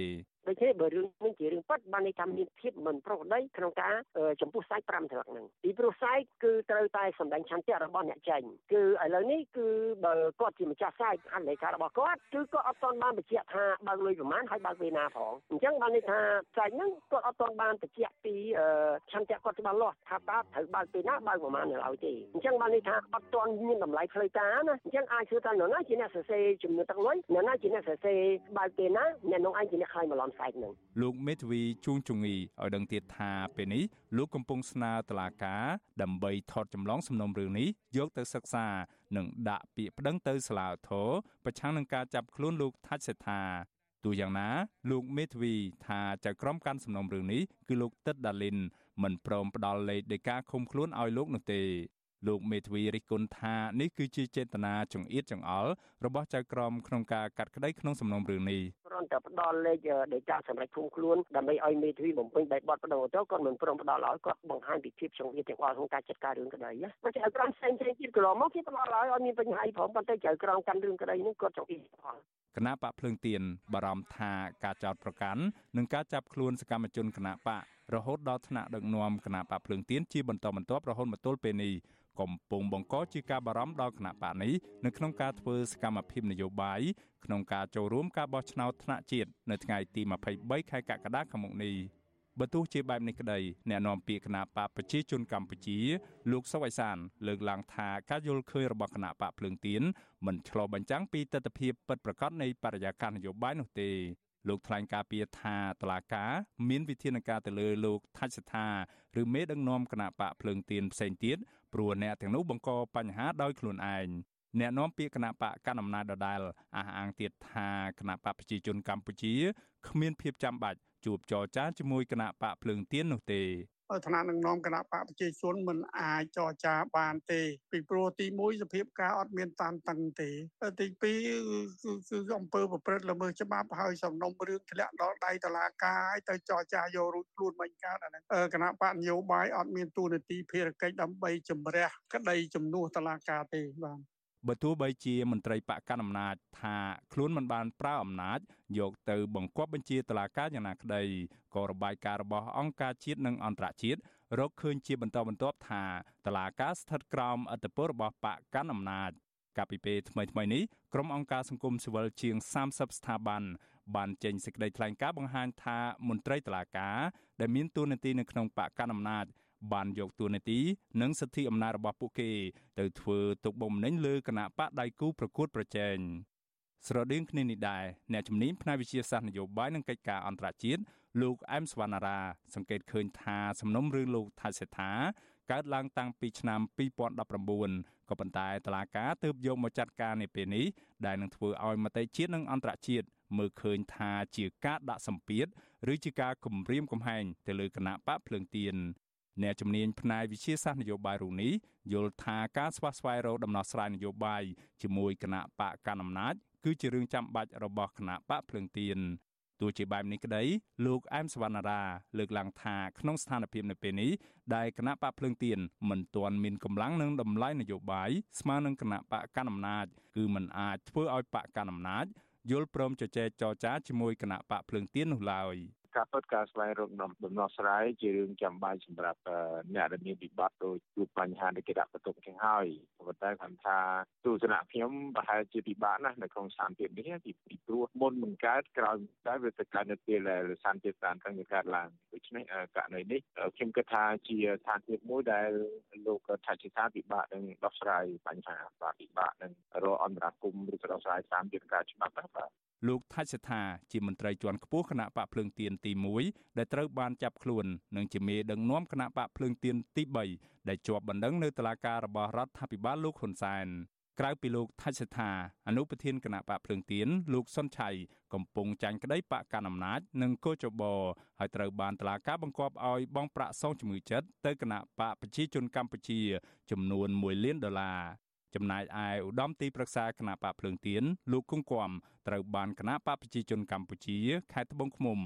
ដូច្នេះបើរឿងនេះជារឿងពិតបានន័យថាមានភាពមិនប្រក្រតីក្នុងការចំពោះសាច់5ត្រឹកហ្នឹងពីព្រោះសាច់គឺត្រូវតែសម្ដែងឆន្ទៈរបស់អ្នកចេញគឺឥឡូវនេះគឺបើគាត់ជាម្ចាស់សាច់អលេខារបស់គាត់គឺគាត់អត់ទាន់បានបញ្ជាក់ថាបើកលុយប្រមាណហើយបើកពេលណាផងអញ្ចឹងបានន័យថាសាច់ហ្នឹងគាត់អត់ទាន់បានបញ្ជាក់ពីឆន្ទៈគាត់ច្បាស់លាស់ថាតើត្រូវបើកពេលណាបើកប្រមាណនៅឡើយទេអញ្ចឹងបានន័យថាអត់ទាន់មានតម្លៃផ្លូវការណាអញ្ចឹងអាចជឿថានរណាជាអ្នកសរសេរចំនួនទឹកលុយនរណាជាអ្នកសរសេរបើកពេលណាអ្នកនោះឯងជាអ្នកខ្លាយបន្លំសាច់នឹងលោកមេធាវីជួងជងីឲ្យដឹងទៀតថាពេលនេះលោកកំពុងស្នើតុលាការដើម្បីថតចម្លងសំណុំរឿងនេះយកទៅសិក្សានិងដាក់ពាក្យប្តឹងទៅសាលាឧទ្ធរប្រឆាំងនឹងការចាប់ខ្លួនលោកថាច់សេដ្ឋាទោះយ៉ាងណា លោកមេធាវីថាចៅក្រមកាន់សំណុំរឿងនេះគឺលោកទឹកដាលីនមិនព្រមផ្ដល់លេខនៃការឃុំខ្លួនឲ្យលោកនោះទេ លោកមេធាវីរិះគន់ថានេះគឺជាចេតនាចង្អៀតចង្អល់របស់ចៅក្រមក្នុងការកាត់ក្តីក្នុងសំណុំរឿងនេះគ្រាន់តែផ្ដល់លេខដេតាសម្រាប់ឃុំខ្លួនដើម្បីឲ្យមេធាវីបំពេញបែបបទបដងទៅគាត់មិនព្រមផ្ដល់ឲ្យគាត់បង្ហាញពីភាពចង្អៀតចង្អល់ក្នុងការចាត់ការរឿងក្តីណាមិនចៅក្រមផ្សេងផ្សេងទៀតកន្លងមកគេផ្ដល់ឲ្យឲ្យមានបញ្ហាអីផងប៉ុន្តែចៅក្រមកាន់រឿងក្តីនេះគាត់ចង្អៀតចង្អល់គណៈបកភ្លើងទៀនបារម្ភថាការចោតប្រកាន់និងការចាប់ខ្លួនសកម្មជនគណៈបករហូតដល់ថ្នាក់ដឹកនាំគណៈបកភ្លើងទៀនជាបន្តបន្ទាប់រហូតមកទល់ពេលនេះ កំពុងបង្កជាការបារម្ភដល់គណៈបកនេះនៅក្នុងការធ្វើសកម្មភាពនយោបាយក្នុងការចូលរួមការបោះឆ្នោតថ្នាក់ជាតិនៅថ្ងៃទី23ខែកក្កដាឆ្នាំនេះបើទោះជាបែបនេះក្តីអ្នកនាំពាក្យគណៈបកប្រជាជនកម្ពុជា លោកសុវ័យសាន លើកឡើងថាការយល់ឃើញរបស់គណៈបកភ្លើងទៀនមិនឆ្លុះបញ្ចាំងពីទស្សនវិជ្ជាពិតប្រាកដនៃបរិយាកាសនយោបាយនោះទេលោកថ្លែងការពីថាតឡាកាមានវិធានការទៅលើលោកថាច់សថាឬមេដឹកនាំគណៈបកភ្លើងទៀនផ្សេងទៀត ព្រោះអ្នកទាំងនោះបង្កបញ្ហាដោយខ្លួនឯងអ្នកនាំពាក្យគណៈបកកណ្ដាលអំណាចដដែលអះអាងទៀតថាគណៈបកប្រជាជនកម្ពុជាគ្មានភាពចាំបាច់ជួបចរចាជាមួយគណៈបកភ្លើងទៀននោះទេ ឋានៈនឹងនាំគណៈបកប្រជាជនមិនអាចចរចាបានទេពីព្រោះទី1សភាពការអត់មានតានតឹងទេទី2គឺគឺអង្គើប្រព្រឹត្តល្មើសច្បាប់ហើយសំណុំរឿងធ្លាក់ដល់ដៃតុលាការហើយទៅចរចាយករួចខ្លួនមិនកើតអាហ្នឹងគណៈបកនយោបាយអត់មានទូនាទីភារកិច្ចដើម្បីជំរះក្តីជំនួសតុលាការទេបាទ បើទោះបីជាមន្ត្រីបកកណ្ដាលអំណាចថាខ្លួនមិនបានប្រើអំណាចយកទៅបង្គាប់បញ្ជាតឡាការយ៉ាងណាក្តីក៏របាយការណ៍របស់អង្គការជាតិនិងអន្តរជាតិរកឃើញជាបន្តបន្ទាប់ថាតឡាការស្ថិតក្រោមអធិបតេយ្យរបស់បកកាន់អំណាចកាលពីពេលថ្មីៗនេះក្រុមអង្គការសង្គមស៊ីវិលជាង30ស្ថាប័នបានចេញសេចក្តីថ្លែងការណ៍បង្ហាញថាមន្ត្រីតុលាការដែលមានតួនាទីនៅក្នុងបកកណ្ដាលអំណាច បានយកតួនាទីនិងសិទ្ធិអំណាចរបស់ពួកគេទៅធ្វើទុកបុកម្នេញលើគណៈបកដៃគូប្រកួតប្រជែងស្រដៀងគ្នានេះដែរអ្នកជំនាញផ្នែកវិទ្យាសាស្ត្រនយោបាយនិងកិច្ចការអន្តរជាតិលោកអែមសវណ្ណារា សង្កេតឃើញថាសំណុំរឿងលោកថាសេដ្ឋាកើតឡើងតាំងពីឆ្នាំ2019ក៏ប៉ុន្តែតឡាកាទើបយកមកចាត់ការនៅពេលនេះដែលនឹងធ្វើឲ្យមតិជាតិនិងអន្តរជាតិមើលឃើញថាជាការដាក់សម្ពាធឬជាការគំរាមកំហែងទៅលើគណៈបកភ្លើងទៀន អ្នកជំនាញផ្នែកវិជាសាស្ត្រនយោបាយរូនេះយល់ថាការស្វះស្វែងរកដំណោះស្រាយនយោបាយជាមួយគណៈបកកណ្ដាលអំណាចគឺជារឿងចាំបាច់របស់គណៈបកភ្លើងទៀនទោះជាបែបនេះក្តីលោកអែមសវណ្ណារាលើកឡើងថាក្នុងស្ថានភាពនៅពេលនេះដែលគណៈបកភ្លើងទៀនមិនទាន់មានកម្លាំងនិងតម្លៃនយោបាយស្មើនឹងគណៈបកកណ្ដាលអំណាចគឺมันអាចធ្វើឲ្យបកកណ្ដាលអំណាចយល់ព្រមជជែកចរចាជាមួយគណៈបកភ្លើងទៀននោះឡើយ ការពិតការស្វែងរកដំណោះស្រាយជារឿងចាំបាច់សម្រាប់អ្នកដែលមានវិបត្តិដោយជួបបញ្ហានៃគេដាក់បន្ទុកចឹងហើយប៉ុន្តែគាត់ថាទស្សនៈខ្ញុំប្រហែលជាពិបាកណាស់នៅក្នុងស្ថានភាពនេះពីពីព្រោះមុនមិនកើតក្រោយតែវាទៅកើតនៅពេលដែលសន្តិភាពតាមកាន់កើតឡើងដូច្នេះករណីនេះខ្ញុំគិតថាជាស្ថានភាពមួយដែលលោកថាជាថាពិបាកនឹងដោះស្រាយបញ្ហាបាទពិបាកនឹងរកអន្តរាគមឬក៏ដោះស្រាយតាមយន្តការច្បាប់បាទលោកថាច់សថាជាមន្ត្រីជាន់ខ្ពស់គណៈបកភ្លើងទៀនទី1ដែលត្រូវបានចាប់ខ្លួននិងជាមេដឹកនាំគណៈបកភ្លើងទៀនទី3ដែលជាប់បណ្ដឹងនៅតុលាការរបស់រដ្ឋាភិបាលលោកហ៊ុនសែនក្រៅពីលោកថាច់សេដ្ឋាអនុប្រធានគណៈបកភ្លើងទៀនលោកសុនឆៃកំពុងចាញ់ក្តីបកកណ្ដាលអំណាចនិងកោចបហើយត្រូវបានតឡាការបង្គាប់ឲ្យបង់ប្រាក់សងជំងឺចិត្តទៅគណៈបកប្រជាជនកម្ពុជាចំនួន1លានដុល្លារ ចំណែកឯឧត្តមទីប្រឹក្សាគណៈបកភ្លើងទៀនលោកគង្គគំត្រូវបានគណៈបកប្រជាជនកម្ពុជាខេត្តត្បូងឃ្មុំ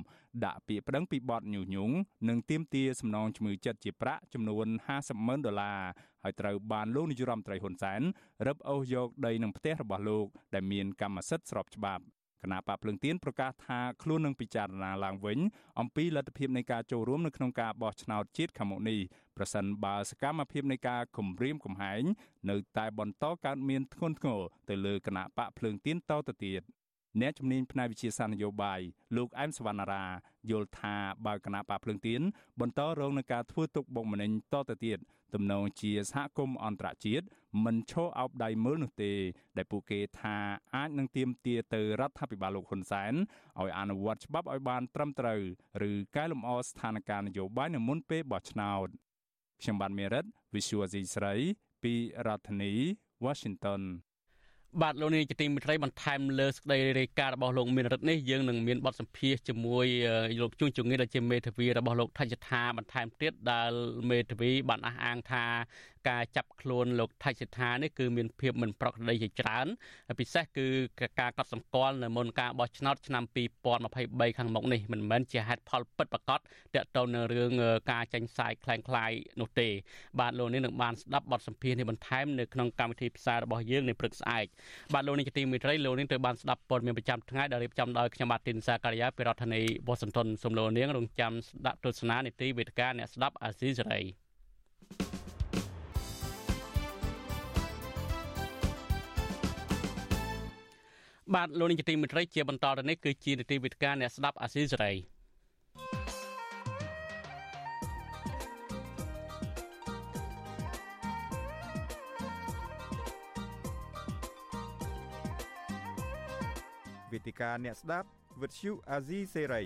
ដាក់ពាក្យប្តឹងពីបទញុះញង់និងទាមទារសំណងជំងឺចិត្តជាប្រាក់ចំនួន50ម៉ឺនដុល្លារហើយត្រូវបានលោកនាយរដ្ឋមន្ត្រីហ៊ុនសែនរឹបអូសយកដីនឹងផ្ទះរបស់លោកដែលមានកម្មសិទ្ធិស្របច្បាប់ គណៈបកភ្លឹងទៀនប្រកាសថាខ្លួននឹងពិចារណាឡើងវិញអំពីលទ្ធភាពនៃការចូលរួមនៅក្នុងការបោះឆ្នោតជាតិខាងមុខនេះប្រសិនបើសកម្មភាពនៃការគំរាមកំហែងនៅតែបន្តកើតមានធ្ងន់ធ្ងរទៅលើគណៈបកភ្លើងទៀនតទៅទៀត អ្នកជំនាញផ្នែកវិទ្យាសាស្ត្រនយោបាយលោកអែមសវណ្ណារាយល់ថាបើគណៈបកភ្លើងទៀនបន្តរងនឹងការធ្វើទុកបុកម្នេញតទៅទៀតទំនងជាសហគមន៍អន្តរជាតិមិនឈរអោបដៃមើលនោះទេ ដែលពួកគេថាអាចនឹងទាមទារទៅរដ្ឋាភិបាលលោកហ៊ុនសែនឲ្យអនុវត្តច្បាប់ឲ្យបានត្រឹមត្រូវឬកែលម្អស្ថានភាពនយោបាយនៅមុនពេលបោះឆ្នោតខ្ញុំបានមេរិត Visual C ស្រីពីរដ្ឋធានី Washington បាទលោកនាងជាទីមេត្រីបន្ថែមលើសេចក្តីរាយការណ៍របស់លោកមានរិទ្ធនេះយើងនឹងមានបទសម្ភាសជាមួយលោកជួនជងៀដែលជាមេធាវីរបស់លោកថច្ឆថាបន្ថែមទៀតដែលមេធាវីបានអះអាងថាការចាប់ខ្លួនលោកថៃសិដ្ឋានេះគឺមានភាពមិនប្រក្រតីជាច្រើនពិសេសគឺការកត់សម្គាល់នៅមុនការបោះឆ្នោតឆ្នាំ2023ខាងមុខនេះមិនមែនជាហេតុផលពិតប្រាកដទាក់ទងនឹងរឿងការចាញ់ផ្សាយคล้ายៗនោះទេបាទលោកនេះនឹងបានស្ដាប់បទសម្ភាសន៍នេះបន្ថែមនៅក្នុងកម្មវិធីផ្សាយរបស់យើងនៅព្រឹកស្អែក បាទលោកនេះជាទីមេត្រីលោកនេះត្រូវបានស្ដាប់ព័ត៌មានប្រចាំថ្ងៃដែលរៀបចំដោយខ្ញុំបាទទីនសាការីយ៉ាពីរដ្ឋធានីវ៉ាស៊ីនតោនសូមលោកនាងរងចាំស្ដាប់ទស្សនានីតិវេទិកាអ្នកស្ដាប់អាស៊ីសេរីបាទលោកនាងជាទីមេត្រីជាបន្តទៅនេះគឺជានីតិវិទ្យាអ្នកស្ដាប់អាស៊ីសេរី វិទ្យាអ្នកស្ដាប់វិទ្យុអាស៊ីសេរី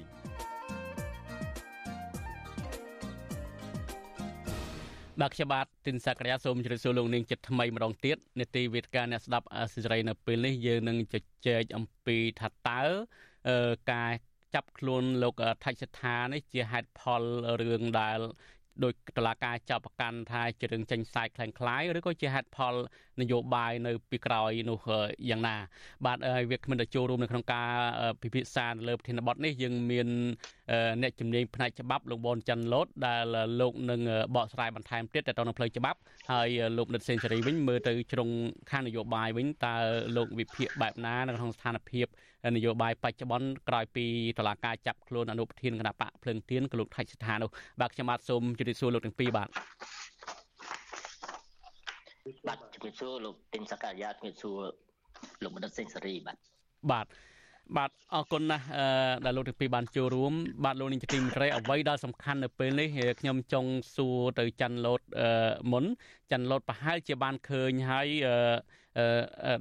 បាទខ្ញុំបាទទីនសក្យាសូមជម្រាបសួរលោកនាងចិត្តថ្មីម្ដងទៀតនេតិវិទ្យាអ្នកស្ដាប់អាស៊ីសេរីនៅពេលនេះយើងនឹងជជែកអំពីថាតើការចាប់ខ្លួនលោកថច្ឆថានេះជាហេតុផលរឿងដែលដោយតឡាការចាប់ប្រកាន់ថាជារឿងចាញ់សាយខ្លាំងខ្លាយឬក៏ជាហេតុផល នយោបាយនៅពីក្រោយនោះយ៉ាងណា បាទវាគ្មិនទៅចូលរួមនៅក្នុងការពិភាក្សានៅលើប្រធានបទនេះយើងមានអ្នកជំនាញផ្នែកច្បាប់លោកបនច័ន្ទលូតដែលលោកនឹងបកស្រាយបន្ថែមទៀតទៅក្នុងផ្លូវច្បាប់ហើយលោកនិតសេនស៊ូរីវិញមើលទៅជ្រុងខាងនយោបាយវិញតើលោកវិភាគបែបណានៅក្នុងស្ថានភាពនយោបាយបច្ចុប្បន្នក្រោយពីតឡាការចាប់ខ្លួនអនុប្រធានគណៈបកភ្លើងទៀនក៏លោកថៃស្ថាននោះបាទខ្ញុំបាទសូមជម្រាបសួរលោកទាំងពីរបាទ បាទជំរាបសួរលោកទីនសកាយាជំរាបសួរលោកបណ្ឌិតសេងសេរីបាទបាទបាទអរគុណណាស់ដែលលោកទាំងពីរបានចូលរួមបាទលោកនាងជាទីមេត្រីអ្វីដែលសំខាន់នៅពេលនេះខ្ញុំចង់សួរទៅច័ន្ទលូតមុនច័ន្ទលូតប្រហែលជាបានឃើញហើយ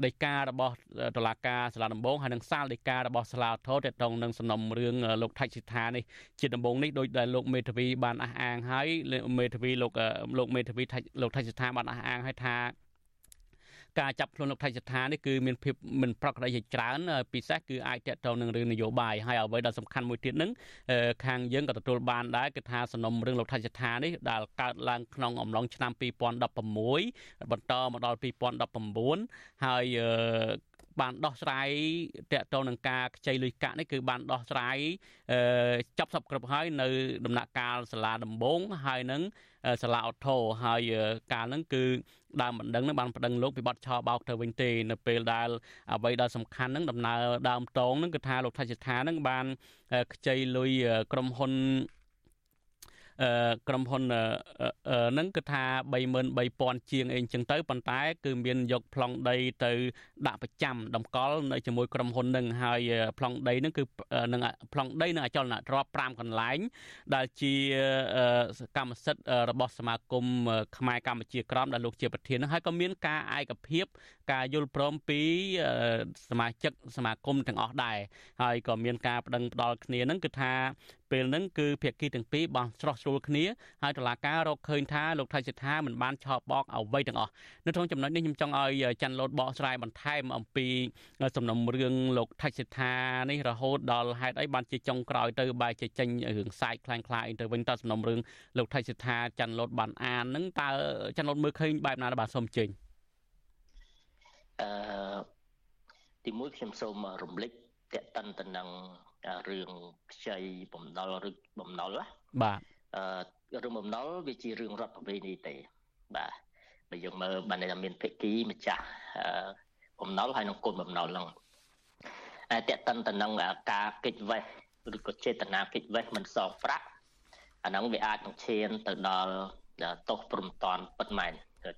ដីការបស់តុលាការសាលាដំបងហើយនិងសាលដីការបស់សាលាធរទាក់ទងនឹងសំណុំរឿងលោកថៃសិដ្ឋានេះជាដំបងនេះដោយដែលលោកមេធាវីបានអះអាងហើយមេធាវីលោកលោកមេធាវីលោកថៃសិដ្ឋាបានអះអាងហើយថា ការចាប់ខ្លួនលោកថៃសិដ្ឋានេះគឺមានភាពមិនប្រក្រតីជាច្រើនពិសេសគឺអាចតកតងនឹងរឿងនយោបាយហើយអ្វីដែលសំខាន់មួយទៀតនឹងខាងយើងក៏ទទួលបានដែរគឺថាសំណុំរឿងលោកថៃសិដ្ឋានេះដែលកើតឡើងក្នុងអំឡុងឆ្នាំ2016បន្តមកដល់2019ហើយបានដោះស្រាយតកតងនឹងការខ្ចីលុយកាក់នេះគឺបានដោះស្រាយចាប់សពគ្រប់ហើយនៅដំណាក់កាលសាលាដំបងហើយនឹង សាលាអូថូហើយកាលហ្នឹងគឺដើមបណ្ដឹងនឹងបានបណ្ដឹងលោកពីបទឆោបោកទៅវិញទេនៅពេលដែលអ្វីដែលសំខាន់នឹងដំណើរដើមតងនឹងគឺថាលោកថច្ឆថានឹងបានខ្ចីលុយក្រុមហ៊ុន ក្រុមហ៊ុនហ្នឹងគឺថា33000ជាងអីចឹងទៅប៉ុន្តែគឺមានយកប្លង់ដីទៅដាក់ប្រចាំតម្កល់នៅជាមួយក្រុមហ៊ុនហ្នឹងហើយប្លង់ដីហ្នឹងគឺនឹងប្លង់ដីនឹងអចលនទ្រព្យ5កន្លែងដែលជាកម្មសិទ្ធិរបស់សមាគមខ្មែរកម្ពុជាក្រមដែលលោកជាប្រធានហ្នឹងហើយក៏មានការឯកភាពការយល់ព្រមពីសមាជិកសមាគមទាំងអស់ដែរហើយក៏មានការបដិងផ្ដាល់គ្នាហ្នឹងគឺថា ពេលហ្នឹងគឺភាគីទាំងពីរបានស្រោះស្រួលគ្នាហើយតុលាការរកឃើញថាលោកថៃសិដ្ឋាមិនបានឆោបបកអ្វីទាំងអស់នៅក្នុងចំណុចនេះខ្ញុំចង់ឲ្យច័ន្ទលូតបកស្រាយបន្ថែមអំពីសំណុំរឿងលោកថៃសិដ្ឋានេះរហូតដល់ហេតុអីបានជាចុងក្រោយទៅបែរជាចេញរឿងសាយខ្លាំងខ្លាអីទៅវិញតើសំណុំរឿងលោកថៃសិដ្ឋាច័ន្ទលូតបានអានហ្នឹងតើច័ន្ទលូតមើលឃើញបែបណាបាទសូមជើញអឺទីមួយខ្ញុំសូមរំលឹកតេតិនទៅនឹង រឿងខ្ចីបំណុលឬបំណុលណាបាទអឺរឿងបំណុលវាជារឿងរដ្ឋប្រវេណីទេបាទបើយើងមើលបានតែមានភិក្ខីម្ចាស់បំណុលហើយនឹងគុណបំណុលហ្នឹងតែតេតិនទៅនឹងការកិច្ចវេះឬក៏ចេតនាកិច្ចវេះមិនសងប្រាក់អាហ្នឹងវាអាចនឹងឈានទៅដល់ទោសព្រំតន់ពិតមែន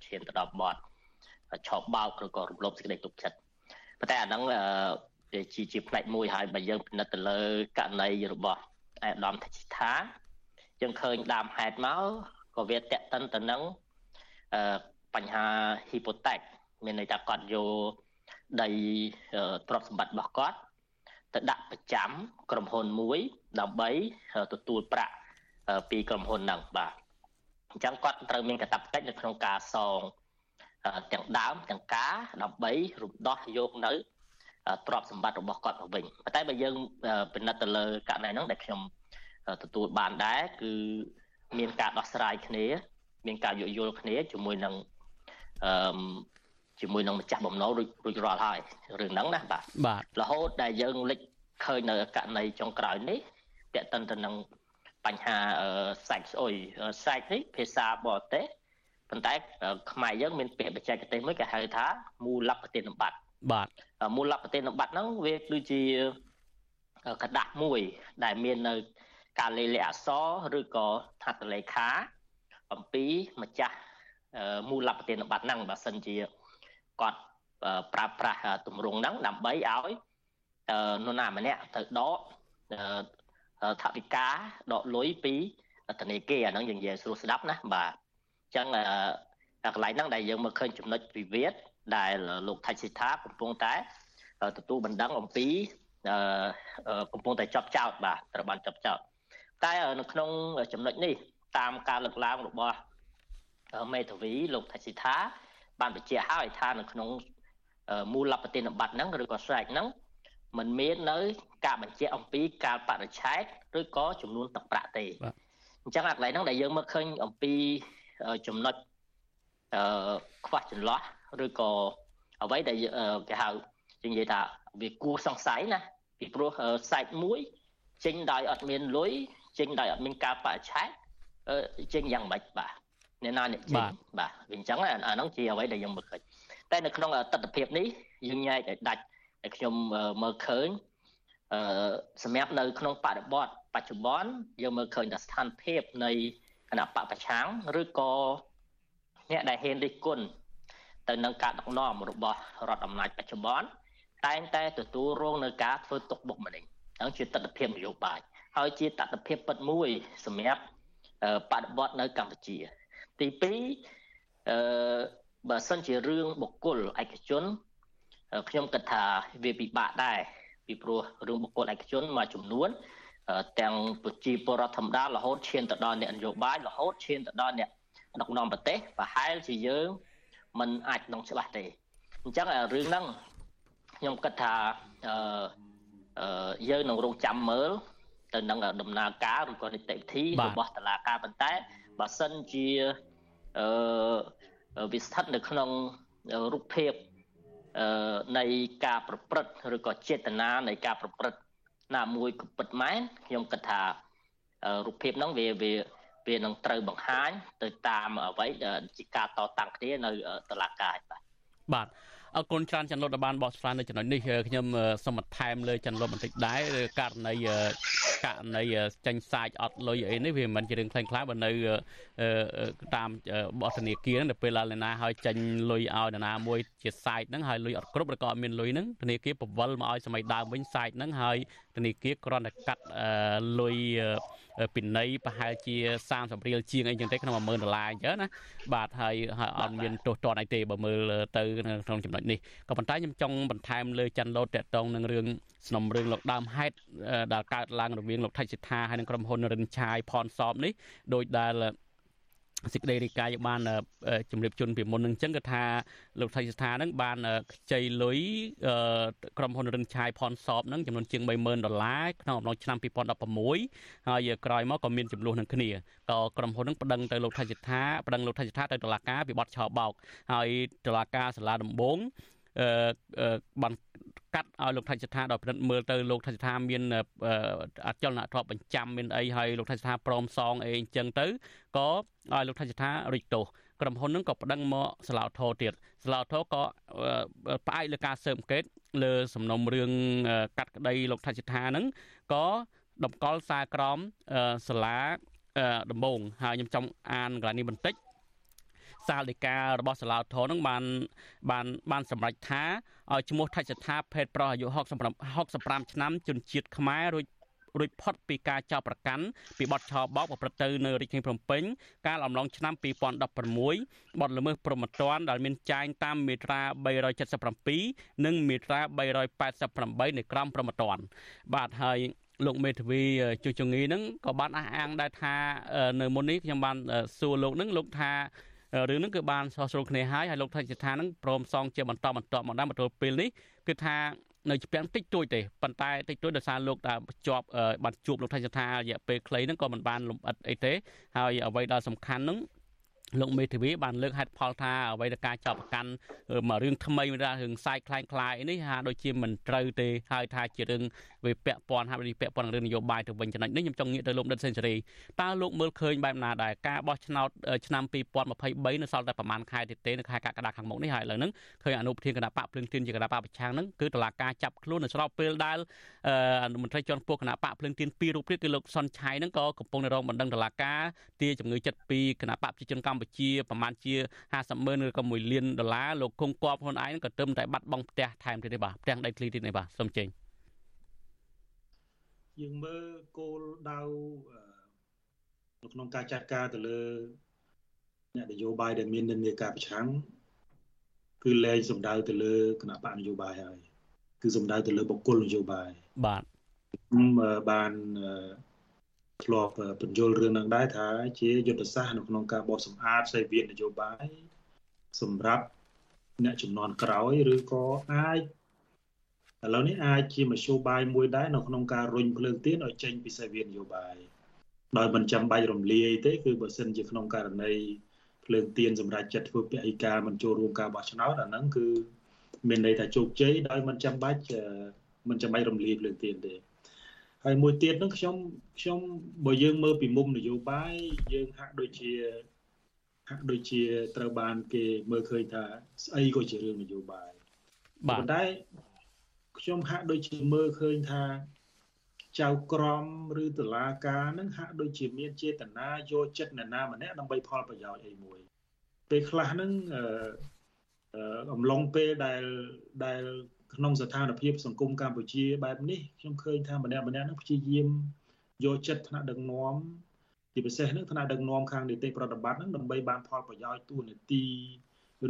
ឈានទៅដល់បទឆោបបោកឬក៏រំលោភសេចក្តីទុកចិត្តប៉ុន្តែអាហ្នឹង ជាជាផ្នែកមួយហើយបើយើងពិនិត្យទៅលើករណីរបស់អេដាមថច្ថាយើងឃើញដើមហេតុមកក៏វាតកតិនទៅនឹងបញ្ហា hypothetic មានន័យថាគាត់យកដីទ្រព្យសម្បត្តិរបស់គាត់ទៅដាក់ប្រចាំក្រុមហ៊ុនមួយដើម្បីទទួលប្រាក់ពីក្រុមហ៊ុនហ្នឹងបាទអញ្ចឹងគាត់ត្រូវមានកាតព្វកិច្ចនៅក្នុងការសងទាំងដើមទាំងការដើម្បីរំដោះយកនៅ ទ្រព្យសម្បត្តិរបស់គាត់ទៅវិញប៉ុន្តែបើយើងពិនិត្យទៅលើករណីហ្នឹងដែលខ្ញុំទទួលបានដែរគឺមានការដោះស្រាយគ្នា មានការយោគយល់គ្នាជាមួយនឹងអឺជាមួយនឹងម្ចាស់បំណុលរួចរួចរាល់ហើយរឿងហ្នឹងណាបាទបាទរហូតដែលយើងលេចឃើញនៅករណីចុងក្រោយនេះតេតិនទៅនឹងបញ្ហាសាច់ស្អុយសាច់នេះភាសាបរទេសប៉ុន្តែខ្មែរយើងមានពាក្យបច្ចេកទេសមួយគេហៅថាមូលបតិនិបត្តិ បាទមូលបតិនិបត្តិហ្នឹងវាគឺជាกระดาษមួយ ដែលមាននៅការលេខលិខិតអក្សរឬក៏ថតលេខាអំពីម្ចាស់មូលបតិនិបត្តិហ្នឹងបើសិនជាគាត់ប្រើប្រាស់ទម្រង់ហ្នឹងដើម្បីឲ្យនរណាម្នាក់ទៅដកថវិកាដកលុយពីធនាគារអាហ្នឹងយើងនិយាយស្រួលស្ដាប់ណាបាទអញ្ចឹងកន្លែងហ្នឹងដែលយើងមើលឃើញចំណុចវិវាទ ដែលលោកថៃសិដ្ឋាកំពុងតែទទួលបណ្ដឹងអំពីកំពុងតែចាប់ចោតបាទត្រូវបានចាប់ចោតតែនៅក្នុងចំណុចនេះតាមការលើកឡើងរបស់មេធាវីលោកថៃសិដ្ឋាបានបញ្ជាក់ហើយថានៅក្នុងមូលបតិនិបត្តិហ្នឹងឬក៏ស្រែកហ្នឹងมันមាននៅ ការបញ្ជាក់អំពីការបរិច្ឆេទឬក៏ចំនួនទឹកប្រាក់ទេអញ្ចឹងអាកន្លែងហ្នឹងដែលយើងមើលឃើញអំពីចំណុចអឺខ្វះចន្លោះ ឬក៏អ្វីដែលគេហៅនិយាយថាវាគួរសង្ស័យណាពីព្រោះសាច់មួយចេញដោយអត់មានលុយចេញដោយអត់មានការបរិច្ឆេទចេញយ៉ាងម៉េចបាទអ្នកណាអ្នកចេញបាទវាអញ្ចឹងអាហ្នឹងជាអ្វីដែលយើងមើលឃើញតែនៅក្នុងទស្សនវិជ្ជានេះយើងញែកឲ្យដាច់ដែលខ្ញុំមើលឃើញអឺសម្រាប់នៅក្នុងបរិបទបច្ចុប្បន្នយើងមើលឃើញថាស្ថានភាពនៃគណៈបពប្រឆាំងឬក៏អ្នកដែលហ៊ានរិះគន់ ទៅនឹងការដឹកនាំរបស់រដ្ឋអំណាចបច្ចុប្បន្នតែងតែទទួលរងនឹងការធ្វើទុកបុកម្នេញហ្នឹងជាទស្សនវិជ្ជានយោបាយហើយជាតតិភាពពិតមួយសម្រាប់បដិបត្តិនៅកម្ពុជា ទី2អឺបើសិនជារឿងបុគ្គលឯកជនខ្ញុំគិតថាវាពិបាកដែរពីព្រោះរឿងបុគ្គលឯកជនមួយចំនួនទាំងប្រជាពលរដ្ឋធម្មតារហូតឈានទៅដល់អ្នកនយោបាយរហូតឈានទៅដល់អ្នកដឹកនាំប្រទេសប្រហែលជាយើង มันអាចនឹងច្បាស់ទេអញ្ចឹងរឿងហ្នឹងខ្ញុំគិតថាអឺយើងនឹងរងចាំមើលទៅនឹងដំណើរការឬក៏នីតិវិធីរបស់តុលាការប៉ុន្តែបើសិនជាអឺវាស្ថិតនៅក្នុងរូបភាពអឺនៃការប្រព្រឹត្តឬក៏ចេតនានៃការប្រព្រឹត្តណាមួយក៏ពិតមែនខ្ញុំគិតថារូបភាពហ្នឹងវាវា វានឹងត្រូវបង្ហាញទៅតាមអ្វីជាការតតាំងគ្នានៅតុលាការបាទបាទអរគុណច្រើនចន្ទលុតដែលបានបកស្រាយនៅចំណុចនេះខ្ញុំសូមបន្ថែមលើចន្ទលុតបន្តិចដែរករណីករណីចាញ់សាច់អត់លុយអីនេះវាមិនជារឿងខ្លាំងខ្លាបើនៅតាមបទធនាគារហ្នឹងទៅពេលឡាណាឲ្យចាញ់លុយឲ្យនរណាមួយជាសាច់ហ្នឹងហើយលុយអត់គ្រប់ឬក៏អត់មានលុយហ្នឹងធនាគារពវល់មកឲ្យសម័យដើមវិញសាច់ហ្នឹងហើយធនាគារគ្រាន់តែកាត់លុយ ពិន័យប្រហែលជា30រៀលជាងអីចឹងទេក្នុង10000ដុល្លារអញ្ចឹងណាបាទហើយអត់មានទោសទណ្ឌអីទេបើមើលទៅក្នុងចំណុចនេះក៏ប៉ុន្តែខ្ញុំចង់បន្ថែមលើច័ន្ទលូតតកតងនឹងរឿងសំណុំរឿងលោកដើមហេតុដែលកើតឡើងរវាងលោកថៃសិដ្ឋាហើយនិងក្រុមហ៊ុនរិនឆាយផនសបនេះដោយដែល សេចក្តីរាយការណ៍បានជម្រាបជូនពីមុននឹងអញ្ចឹងគឺថាលោកថៃស្ថានឹងបានខ្ចីលុយក្រុមហ៊ុនរិនឆាយផនសបនឹងចំនួនជាង30000ដុល្លារក្នុងអំឡុងឆ្នាំ2016ហើយក្រោយមកក៏មានចំនួននឹងគ្នាក៏ក្រុមហ៊ុននឹងប្តឹងទៅលោកថៃស្ថាប្តឹងលោកថៃស្ថាទៅតុលាការពីបទឆោបោកហើយតុលាការសាលាដំបងអឺ បានកាត់ឲ្យលោកថៃស្ថាដល់ពិនិត្យមើលទៅលោកថៃស្ថាមានអចលនទ្រព្យបញ្ចាំមានអីហើយលោកថៃស្ថាព្រមសងអីអញ្ចឹងទៅក៏ឲ្យលោកថៃស្ថារិចទោសក្រុមហ៊ុននឹងក៏ប្តឹងមកសាឡាវថោទៀតសាឡាវថោក៏ផ្អែកលើការស៊ើបអង្កេតលើសំណុំរឿងកាត់ក្តីលោកថៃស្ថានឹងក៏តម្កល់សារក្រមសាលាដំបងហើយខ្ញុំចង់អានកន្លែងនេះបន្តិច សាលដីការបស់សាឡាវថោនឹងបានបានបានសម្រេចថាឲ្យឈ្មោះថៃស្ថាភេទប្រុសអាយុ65 65ឆ្នាំជនជាតិខ្មែររួចរួចផុតពីការចោទប្រកាន់ពីបទឆោបោកប្រព្រឹត្តទៅនៅរាជធានីភ្នំពេញកាលអំឡុងឆ្នាំ2016បទល្មើសព្រហ្មទណ្ឌដែលមានចែងតាមមាត្រា377និងមាត្រា388នៃក្រមព្រហ្មទណ្ឌបាទហើយលោកមេធាវីជុជងីហ្នឹងក៏បានអះអាងដែរថានៅមុននេះខ្ញុំបានសួរលោកហ្នឹងលោកថា រឿងហ្នឹងគឺបានសោះស្រួលគ្នាហើយហើយលោកថៃសិដ្ឋាហ្នឹងព្រមសងជាបន្តបន្តមកដល់មកទល់ពេលនេះគឺថានៅជាងតិចតួចទេប៉ុន្តែតិចតួចដោយសារលោកដែលជាប់បានជួបលោកថៃសិដ្ឋារយៈពេលខ្លីហ្នឹងក៏មិនបានលំអិតអីទេហើយអ្វីដែលសំខាន់ហ្នឹង លោកមេធាវីបានលើកហេតុផលថាអ្វីដែលការចាប់ប្រកាន់មករឿងថ្មីមួយថារឿងសាយคล้ายคล้ายនេះហាដូចជាមិនត្រូវទេហើយថាជារឿងវាពាក់ព័ន្ធហើយពាក់ព័ន្ធនឹងរឿងនយោបាយទៅវិញចំណុចនេះខ្ញុំចង់ងាកទៅលោកដិតសេនស៊ូរីតើលោកមើលឃើញបែបណាដែរការបោះឆ្នោតឆ្នាំ2023នៅសល់តែប្រហែលខែទៀតទេនៅខែកក្កដាខាងមុខនេះហើយឥឡូវហ្នឹងឃើញអនុប្រធានគណៈបកភ្លឹងទៀនជាគណៈបកប្រឆាំងហ្នឹងគឺតឡាការចាប់ខ្លួននៅស្របពេលដែលអនុមន្ត្រីជាន់ខ្ពស់គណៈបកភ្លឹងទៀនពីររូបទៀតគឺលោកសុនឆៃហ្នឹងក៏កំពុងរងបណ្ដឹងតឡាការទាជំងឺចិត្តពីគណៈបកប្រជាជនកម្ពុជា ជាប្រហែលជា50ម៉ឺនឬក៏1លានដុល្លារលោកគង់គប់ខ្លួនឯងក៏ទឹមតែបាត់បង់ផ្ទះថែមទៀតទេបាទផ្ទះដីធ្លីទៀតនេះបាទសូមចេញយើងមើលគោលដៅនៅក្នុងការចាត់ការទៅលើអ្នកនយោបាយដែលមាននិន្នាការប្រឆាំងគឺលែងសំដៅទៅលើគណៈបកនយោបាយហើយគឺសំដៅទៅលើបុគ្គលនយោបាយបាទបាន ធ្លាប់បញ្យល់រឿងនឹងដែរថាជាយុទ្ធសាស្ត្រនៅក្នុងការបោះសម្អាតសេវានយោបាយសម្រាប់អ្នកចំនួនក្រោយឬក៏អាចឥឡូវនេះអាចជាមធ្យោបាយមួយដែរនៅក្នុងការរុញភ្លើងទៀនឲ្យចេញពីសេវានយោបាយដោយមិនចាំបាច់រំលាយទេគឺបើសិនជាក្នុងករណីភ្លើងទៀនសម្រាប់ចិត្តធ្វើពហិការមិនចូលរួមការបោះឆ្នោតអាហ្នឹងគឺមានន័យថាជោគជ័យដោយមិនចាំបាច់មិនចាំបាច់រំលាយភ្លើងទៀនទេ ហើយមួយទៀតហ្នឹងខ្ញុំខ្ញុំបើយើងមើលពីមុំនយោបាយយើងហាក់ដូចជាហាក់ដូចជាត្រូវបានគេមើលឃើញថាស្អីក៏ជារឿងនយោបាយបាទប៉ុន្តែខ្ញុំហាក់ដូចជាមើលឃើញថាចៅក្រមឬតឡាការនឹងហាក់ដូចជាមានចេតនាយកចិត្តនរណាម្នាក់ដើម្បីផលប្រយោជន៍អីមួយពេលខ្លះហ្នឹងអឺអំឡុងពេលដែលដែល ក្នុងស្ថានភាពសង្គមកម្ពុជាបែបនេះខ្ញុំឃើញថាម្នាក់ម្នាក់នឹងព្យាយាមយកចិត្តថ្នាក់ដឹកនាំជាពិសេសនឹងថ្នាក់ដឹកនាំខាងនីតិប្រតិបត្តិនឹងដើម្បីបានផលប្រយោជន៍ទួនាទី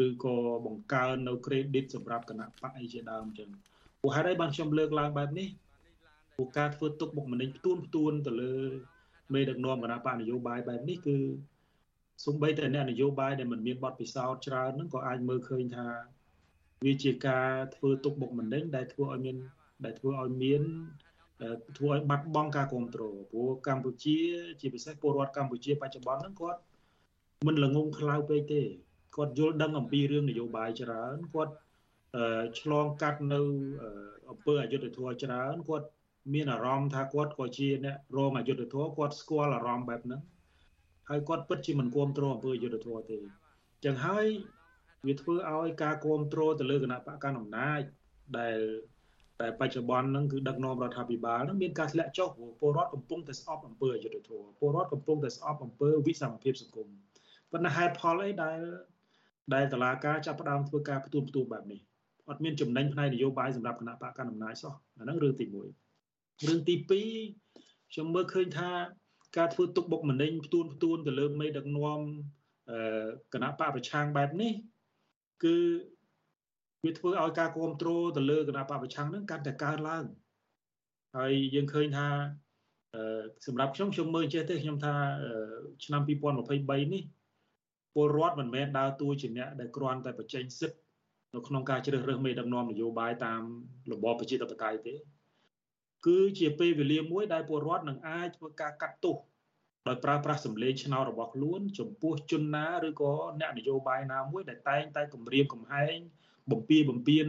ឬក៏បង្កើននៅ credit សម្រាប់គណៈបកអីជាដើមអញ្ចឹងព្រោះហេតុអីបានខ្ញុំលើកឡើងបែបនេះព្រោះការធ្វើទុកបុកម្នេញផ្ទួនផ្ទួនទៅលើមេដឹកនាំគណៈបកនយោបាយបែបនេះគឺសំបីតែអ្នកនយោបាយដែលមិនមានបទពិសោធន៍ច្រើនហ្នឹងក៏អាចមើលឃើញថា វាជាការធ្វើទុកបុកម្នេញដែលធ្វើឲ្យមានដែលធ្វើឲ្យមានធ្វើឲ្យបាត់បង់ការគ្រប់គ្រងព្រោះកម្ពុជា ជាពិសេសពលរដ្ឋកម្ពុជាបច្ចុប្បន្នហ្នឹងគាត់មិនល្ងងខ្លៅពេកទេគាត់យល់ដឹងអំពីរឿងនយោបាយច្រើនគាត់ឆ្លងកាត់នៅអំពើអយុត្តិធម៌ច្រើនគាត់មានអារម្មណ៍ថាគាត់ក៏ជាអ្នករងអយុត្តិធម៌គាត់ស្គាល់អារម្មណ៍បែបហ្នឹងហើយគាត់ពិតជាមិនគ្រប់គ្រងអំពើអយុត្តិធម៌ទេចឹងហើយ វាធ្វើឲ្យការគ្រប់គ្រងទៅលើគណៈបកកណ្ដាលអំណាចដែលតែបច្ចុប្បន្នហ្នឹងគឺដឹកនាំរដ្ឋាភិបាលហ្នឹងមានការធ្លាក់ចុះព្រោះពលរដ្ឋកំពុងតែស្អប់អំពើអយុត្តិធម៌ពលរដ្ឋកំពុងតែស្អប់អំពើវិសមភាពសង្គមប៉ុន្តែហេតុផលអីដែលដែលតឡាការចាប់ផ្ដើមធ្វើការផ្ទួនផ្ទួបែបនេះអត់មានចំណេញផ្នែកនយោបាយសម្រាប់គណៈបកកណ្ដាលអំណាចសោះអាហ្នឹងរឿងទី1រឿងទី2ខ្ញុំមើលឃើញថាការធ្វើទុកបុកម្នេញផ្ទួនផ្ទួនទៅលើមេដឹកនាំគណៈបកប្រឆាំងបែបនេះ គឺវាធ្វើឲ្យការគ្រប់គ្រងទៅលើគណៈបកប្រឆាំងហ្នឹងកាន់តែកើនឡើងហើយយើងឃើញថាសម្រាប់ខ្ញុំខ្ញុំមើលចេះទេខ្ញុំថាឆ្នាំ2023នេះពលរដ្ឋមិនមែនដើរតួជាអ្នកដែលគ្រាន់តែបញ្ចេញសិទ្ធិនៅក្នុងការជ្រើសរើសមេដឹកនាំនយោបាយតាមរបបប្រជាធិបតេយ្យទេ គឺជាពេលវេលាមួយដែលពលរដ្ឋនឹងអាចធ្វើការកាត់ទោស ដោយប្រើប្រាស់សម្លេងឆ្នោតរបស់ខ្លួនចំពោះជនណាឬក៏អ្នកនយោបាយណាមួយដែលតែងតែគម្រាមកំហែងបំពីបំពេញ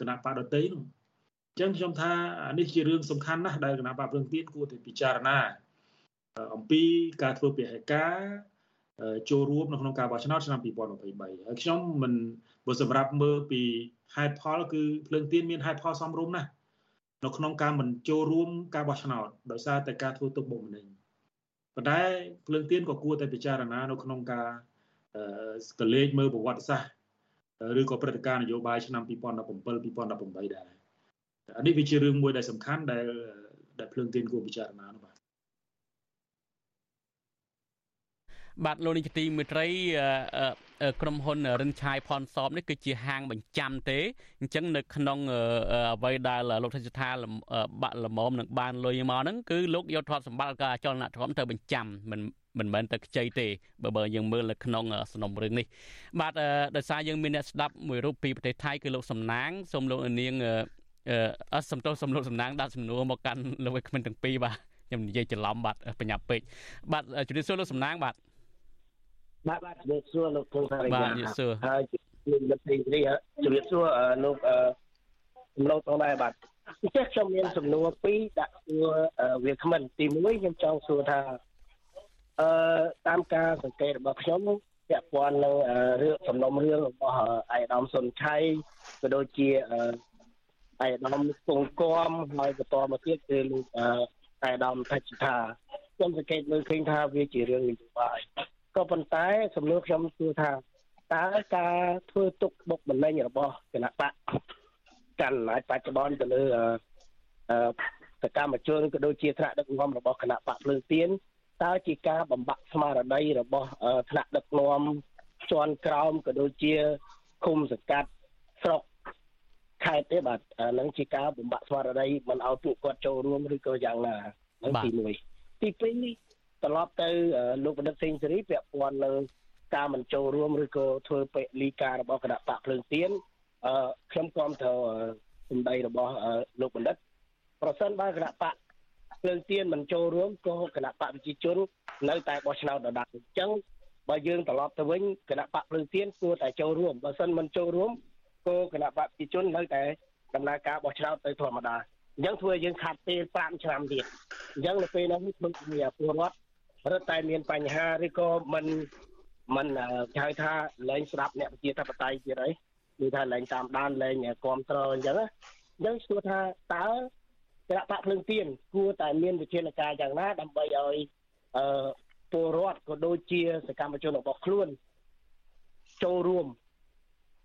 គណៈបដតីនោះអញ្ចឹងខ្ញុំថានេះជារឿងសំខាន់ណាស់ដែលគណៈបកព្រឹងទៀនគួរតែពិចារណាអំពីការធ្វើពហិការចូលរួមនៅក្នុងការបោះឆ្នោតឆ្នាំ2023ហើយខ្ញុំមិនបើសម្រាប់មើលពីហេតុផលគឺភ្លើងទៀនមានហេតុផលសមរម្យណាស់នៅក្នុងការមិនចូលរួមការបោះឆ្នោតដោយសារតែការធ្វើទុកបុកម្នេញ ប៉ុន្តែភ្លើងទៀនក៏គួរតែពិចារណានៅក្នុងការស្កលេចមើលប្រវត្តិសាស្ត្រឬក៏ព្រឹត្តិការណ៍នយោបាយឆ្នាំ2017 2018ដែរអានេះវាជារឿងមួយដែលសំខាន់ដែលដែលភ្លើងទៀនគួរពិចារណានោះបាទ បាទលោកនាយកទីមេត្រីក្រុមហ៊ុនរិនឆាយផនសបនេះគឺជាហាងបញ្ចាំទេអញ្ចឹងនៅក្នុងអ្វីដែលលោកថាថាបាក់លមមនឹងបានលុយមកហ្នឹងគឺលោកយកទ្រព្យសម្បត្តិការចលនាធម៌ទៅបញ្ចាំមិនមិនមែនទៅខ្ចីទេបើបើយើងមើលនៅក្នុងសំណុំរឿងនេះបាទដោយសារយើងមានអ្នកស្ដាប់មួយរូបពីប្រទេសថៃគឺលោកសំណាងសូមលោកនាងអឺសំទោសសំលោកសំណាងដាក់សំណួរមកកាន់លោកឯក្មិនទាំងពីរបាទខ្ញុំនិយាយច្រឡំបាទបញ្ញាពេកបាទជំរាបសួរលោកសំណាងបាទ បាទបាទជំរាបសួរលោកពងថារីបាទជំរាបសួរហើយជំរាបទីនេះជំរាបសួរលោកអឺសំឡូវផងដែរបាទអញ្ចឹងខ្ញុំមានសំណួរពីរដាក់សួរវាគ្មិនទី1ខ្ញុំចង់សួរថាអឺតាមការសង្កេតរបស់ខ្ញុំពាក់ព័ន្ធនឹងរឿងសំណុំរឿងរបស់អាយដាមសុនឆៃក៏ដូចជាអាយដាមពងគំហើយបន្តមកទៀតគឺលោកអាយដាមថាជាថាខ្ញុំសង្កេតមើលឃើញថាវាជារឿងនយោបាយ ក៏ប៉ុន្តែសំណួរខ្ញុំគឺថាតើការធ្វើទុកបុកម្នេញរបស់គណៈបកកាន់អំណាចបច្ចុប្បន្នទៅលើអឺសកម្មជនក៏ដូចជាថ្នាក់ដឹកនាំរបស់គណៈបកភ្លើងទៀនតើជាការបំបាក់ស្មារតីរបស់ថ្នាក់ដឹកនាំជាន់ក្រោមក៏ដូចជាឃុំសង្កាត់ស្រុកខេត្តទេបាទនឹងជាការបំបាក់ស្មារតីមិនឲ្យពួកគាត់ចូលរួមឬក៏យ៉ាងណានឹងទី1ទី2 ត្រឡប់ទៅលោកបណ្ឌិតសេងសេរីពាក់ព័ន្ធនឹងការមិនចូលរួមឬក៏ធ្វើពលីការរបស់គណៈបកភ្លើងទៀនអឺខ្ញុំគាំទ្រសម្ដីរបស់លោកបណ្ឌិតប្រសិនបើគណៈបកភ្លើងទៀនមិនចូលរួមក៏គណៈបកប្រជាជននៅតែបោះឆ្នោតដដែលអញ្ចឹងបើយើងត្រឡប់ទៅវិញគណៈបកភ្លើងទៀនគួរតែចូលរួមបើសិនមិនចូលរួមក៏គណៈបកប្រជាជននៅតែដំណើរការបោះឆ្នោតទៅធម្មតាអញ្ចឹងធ្វើយើងខាត់ពេល5ឆ្នាំទៀតអញ្ចឹងនៅពេលនោះធ្វើឲ្យពលរដ្ឋ រត់តែមានបញ្ហាឬក៏មិនមិនហៅថាលែងស្ដាប់អ្នកប្រជាធិបតេយ្យទៀតអីគឺថាលែងតាមដានលែងគ្រប់គ្រងអញ្ចឹងអញ្ចឹងសួរថាតើគណៈបកភ្លើងទៀនគួរតែមានវិធានការយ៉ាងណាដើម្បីឲ្យអឺពលរដ្ឋក៏ដូចជាសកម្មជនរបស់ខ្លួនចូលរួម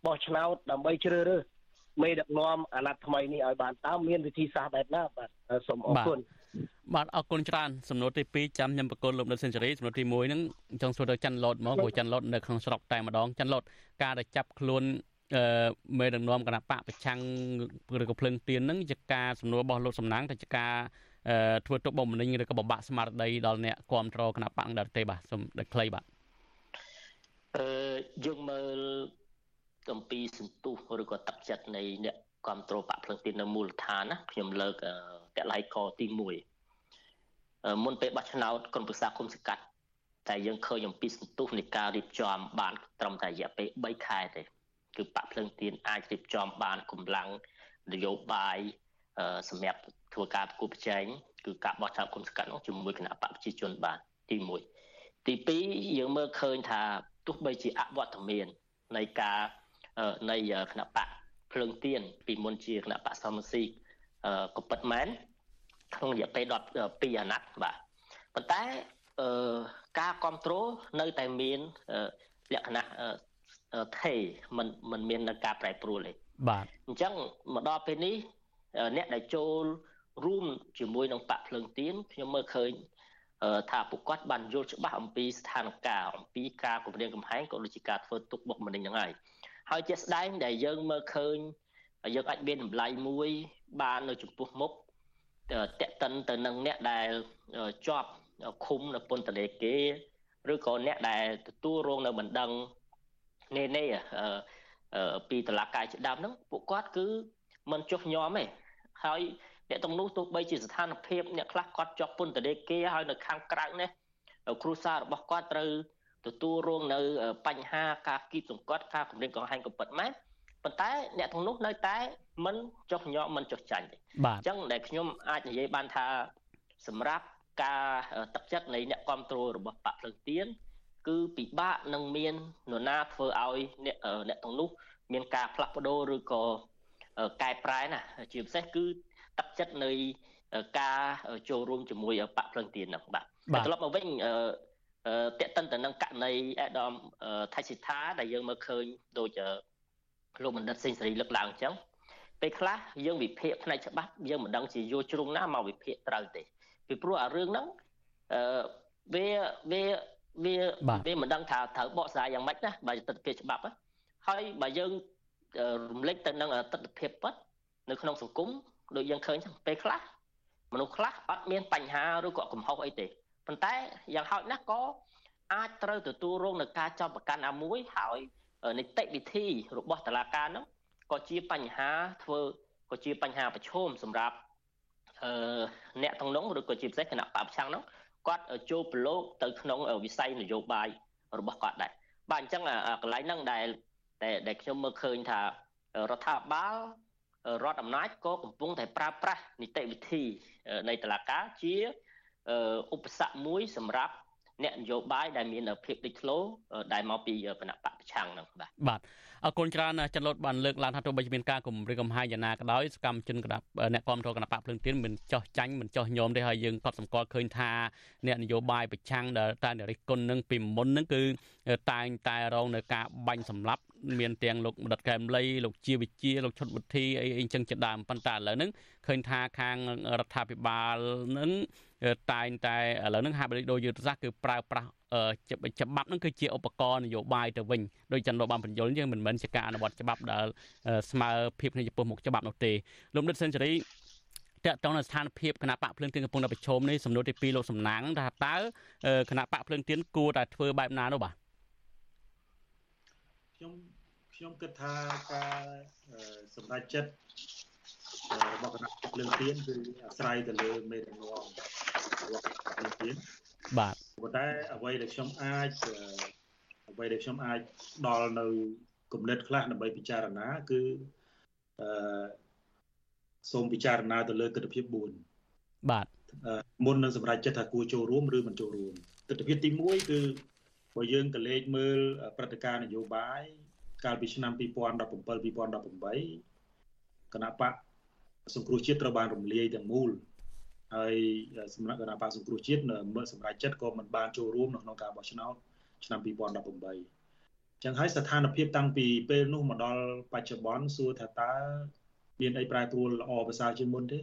បោះឆ្នោតដើម្បីជ្រើសរើសមេដឹកនាំអាណត្តិថ្មីនេះឲ្យបានតើមានវិធីសាស្ត្របែបណាបាទសូមអរគុណបាទ អរគុណច្រើនសំណួរទី2ចាំខ្ញុំបកគលលោកដិតសេនស៊ូរីសំណួរទី1ហ្នឹងចង់សួរទៅច័ន្ទឡូតមកព្រោះច័ន្ទឡូតនៅក្នុងស្រុកតែម្ដងច័ន្ទឡូតការដែលចាប់ខ្លួនអឺមេដឹកនាំគណៈបកប្រឆាំងឬក៏ភ្លឹងទៀនហ្នឹងជាការសំណួររបស់លោកសំណាងទៅជាការធ្វើទុកបុកម្នេញឬក៏បំបាក់ស្មារតីដល់អ្នកគ្រប់គ្រងគណៈបកដែរទេបាទសូមដូចខ្លីបាទអឺយើងមើលអំពីសន្ទុះឬក៏ទឹកចិត្តនៃអ្នកគ្រប់គ្រងបកភ្លឹងទៀននៅមូលដ្ឋានណាខ្ញុំលើក តឡៃកទី1មុនពេលបោះឆ្នោតក្រុមប្រឹក្សាគុំសង្កាត់តែយើងឃើញអំពីសន្ទុះនៃការរៀបចំបានត្រឹមតែរយៈពេល3ខែទេគឺបាក់ភ្លើងទៀនអាចរៀបចំបានកម្លាំងនយោបាយសម្រាប់ធ្វើការប្រគល់ប្រជែងគឺការបោះឆ្នោតគុំសង្កាត់នោះជាមួយគណៈបកប្រជាជនបានទី1ទី2យើងមើលឃើញថាទោះបីជាអវត្តមាននៃការនៃគណៈបកភ្លើងទៀនពីមុនជាគណៈបកសមស៊ី ក៏ពិតមែនក្នុងរយៈពេល12អាណត្តិបាទប៉ុន្តែការគ្រប់គ្រងនៅតែមានលក្ខណៈថេមិនមិនមាននៅការប្រែប្រួលទេបាទអញ្ចឹងមកដល់ពេលនេះអ្នកដែលចូលរួមជាមួយនឹងបាក់ភ្លើងទៀនខ្ញុំមើលឃើញថាពួកគាត់បានយល់ច្បាស់អំពីស្ថានភាពអំពីការគម្រាមកំហែងក៏ដូចជាការធ្វើទុកបុកម្នេញហ្នឹងហើយហើយជាក់ស្ដែងដែលយើងមើលឃើញ យើងអាចមានតម្លៃមួយ បាននៅចំពោះមុខតេតិនទៅនឹងអ្នកដែលជាប់ឃុំនៅពន្ធនាគារឬក៏អ្នកដែលទទួលរងនៅបណ្ដឹងនេនេពីតឡាកាយជាដើមហ្នឹងពួកគាត់គឺមិនចុះញោមទេហើយអ្នកទាំងនោះទោះបីជាស្ថានភាពអ្នកខ្លះគាត់ជាប់ពន្ធនាគារហើយនៅខាងក្រៅនេះគ្រួសាររបស់គាត់ត្រូវទទួលរងនៅបញ្ហាការគៀបសង្កត់ការគម្រាមកំហែងកំពិតម៉ែ ប៉ុន្តែអ្នកទាំងនោះនៅតែមិនចុះញោមមិនចុះចាញ់ទេអញ្ចឹងដែលខ្ញុំអាចនិយាយបានថាសម្រាប់ការទឹកចិត្តនៃអ្នកគ្រប់គ្រងរបស់បកភ្លើងទៀនគឺពិបាកនឹងមាននរណាធ្វើឲ្យអ្នកអ្នកទាំងនោះមានការផ្លាស់ប្ដូរឬក៏កែប្រែណាជាពិសេសគឺទឹកចិត្តនៃការចូលរួមជាមួយបកភ្លឹងទៀនហ្នឹងបាទត្រឡប់មកវិញតេតិនទៅនឹងករណីអេដាមថៃសិដ្ឋាដែលយើងមើលឃើញដូច លោកបណ្ឌិតសេងសេរីលើកឡើងអញ្ចឹងពេលខ្លះយើងវិភាគផ្នែកច្បាប់យើងមិនដឹងជាយល់ជ្រុងណាមកវិភាគត្រូវទេពីព្រោះអារឿងហ្នឹងអឺវាវាវាវាមិនដឹងថាត្រូវបកស្រាយយ៉ាងម៉េចណាបើទស្សនវិជ្ជាច្បាប់ហើយបើយើងរំលេចទៅនឹងទស្សនវិជ្ជាពិតនៅក្នុងសង្គមដូចយើងឃើញចឹងពេលខ្លះមនុស្សខ្លះអត់មានបញ្ហាឬក៏កំហុសអីទេប៉ុន្តែយ៉ាងហោចណាស់ក៏អាចត្រូវទទួលរងនឹងការចាប់ប្រកាន់ណាមួយហើយ នីតិវិធីរបស់តុលាការនោះក៏ជាបញ្ហាធ្វើក៏ជាបញ្ហាប្រឈមសម្រាប់អឺអ្នកទាំងនោះឬក៏ជាពិសេសគណៈបព្វឆាំងនោះគាត់ចូលប្រឡូកទៅក្នុងវិស័យនយោបាយរបស់គាត់ដែរបាទអញ្ចឹងកន្លែងហ្នឹងដែលដែលខ្ញុំមើលឃើញថារដ្ឋាភិបាលរដ្ឋអំណាចក៏កំពុងតែប្រើប្រាស់នីតិវិធីនៃតុលាការជាឧបសគ្គមួយសម្រាប់ អ្នកនយោបាយដែលមានភាពលេចធ្លោដែលមកពីគណៈបកប្រឆាំងហ្នឹងបាទបាទអរគុណច្រើនចិនលូតបានលើកឡើងថាទោះបីជាមានការគម្រាមកំហែងយ៉ាងណាក៏ដោយសកម្មជនគណៈអ្នកគ្រប់គ្រងគណៈបកភ្លឹងទៀនមិនចោះចាញ់មិនចោះញោមទេហើយយើងក៏សម្គាល់ឃើញថាអ្នកនយោបាយប្រឆាំងដែលតែរិះគន់នឹងពីមុននឹងគឺតែងតែរងនៅការបាញ់សម្លាប់ មានទាំងលោកមដិតកែមលីលោកជាវិជាលោកឈុតវិធីអីអីចឹងជាដើមប៉ុន្តែឥឡូវហ្នឹងឃើញថាខាងរដ្ឋាភិបាលនឹងតែងតែឥឡូវហ្នឹងហាក់ដូចយុទ្ធសាស្ត្រគឺប្រើប្រាស់ច្បាប់ហ្នឹងគឺជាឧបករណ៍នយោបាយទៅវិញដោយចន្ទលោកបានបញ្យល់យើងមិនមែនជាការអនុវត្តច្បាប់ដែលស្មើភាពគ្នាចំពោះមុខច្បាប់នោះទេលោកនិតសេនស៊ូរីតកតងនៅស្ថានភាពគណៈបកភ្លើងទៀនកំពុងតែប្រឈមនេះសំណួរទី2លោកសំណាងថាតើគណៈបកភ្លើងទៀនគួរតែធ្វើបែបណានោះបាទ ខ្ញុំខ្ញុំគិតថាការសម្រេចចិត្តរបស់គណៈភ្លើងទៀនគឺអាស្រ័យទៅលើមេដឹកនាំរបស់ភ្លើងទៀនបាទប៉ុន្តែអ្វីដែលខ្ញុំអាចអ្វីដែលខ្ញុំអាចដល់នៅគំនិតខ្លះដើម្បីពិចារណាគឺអឺសូមពិចារណាទៅលើទស្សនវិជ្ជា4បាទមុននឹងសម្រេចចិត្តថាគួរចូលរួមឬមិនចូលរួមទស្សនវិជ្ជាទី1គឺ បើយើងក៏លេខមើលព្រឹត្តិការណ៍នយោបាយកាលពីឆ្នាំ2017 2018គណៈបកសង្គ្រោះជាតិត្រូវបានរំលាយទាំងមូលហើយសម្រាប់គណៈបកសង្គ្រោះជាតិមើលសម្រាប់ចិត្តក៏មិនបានចូលរួមនៅក្នុងការបោះឆ្នោតឆ្នាំ2018ចឹងហើយស្ថានភាពតាំងពីពេលនោះមកដល់បច្ចុប្បន្នសួរថាតើមានអីប្រែប្រួលល្អប្រសើរជាងមុនទេ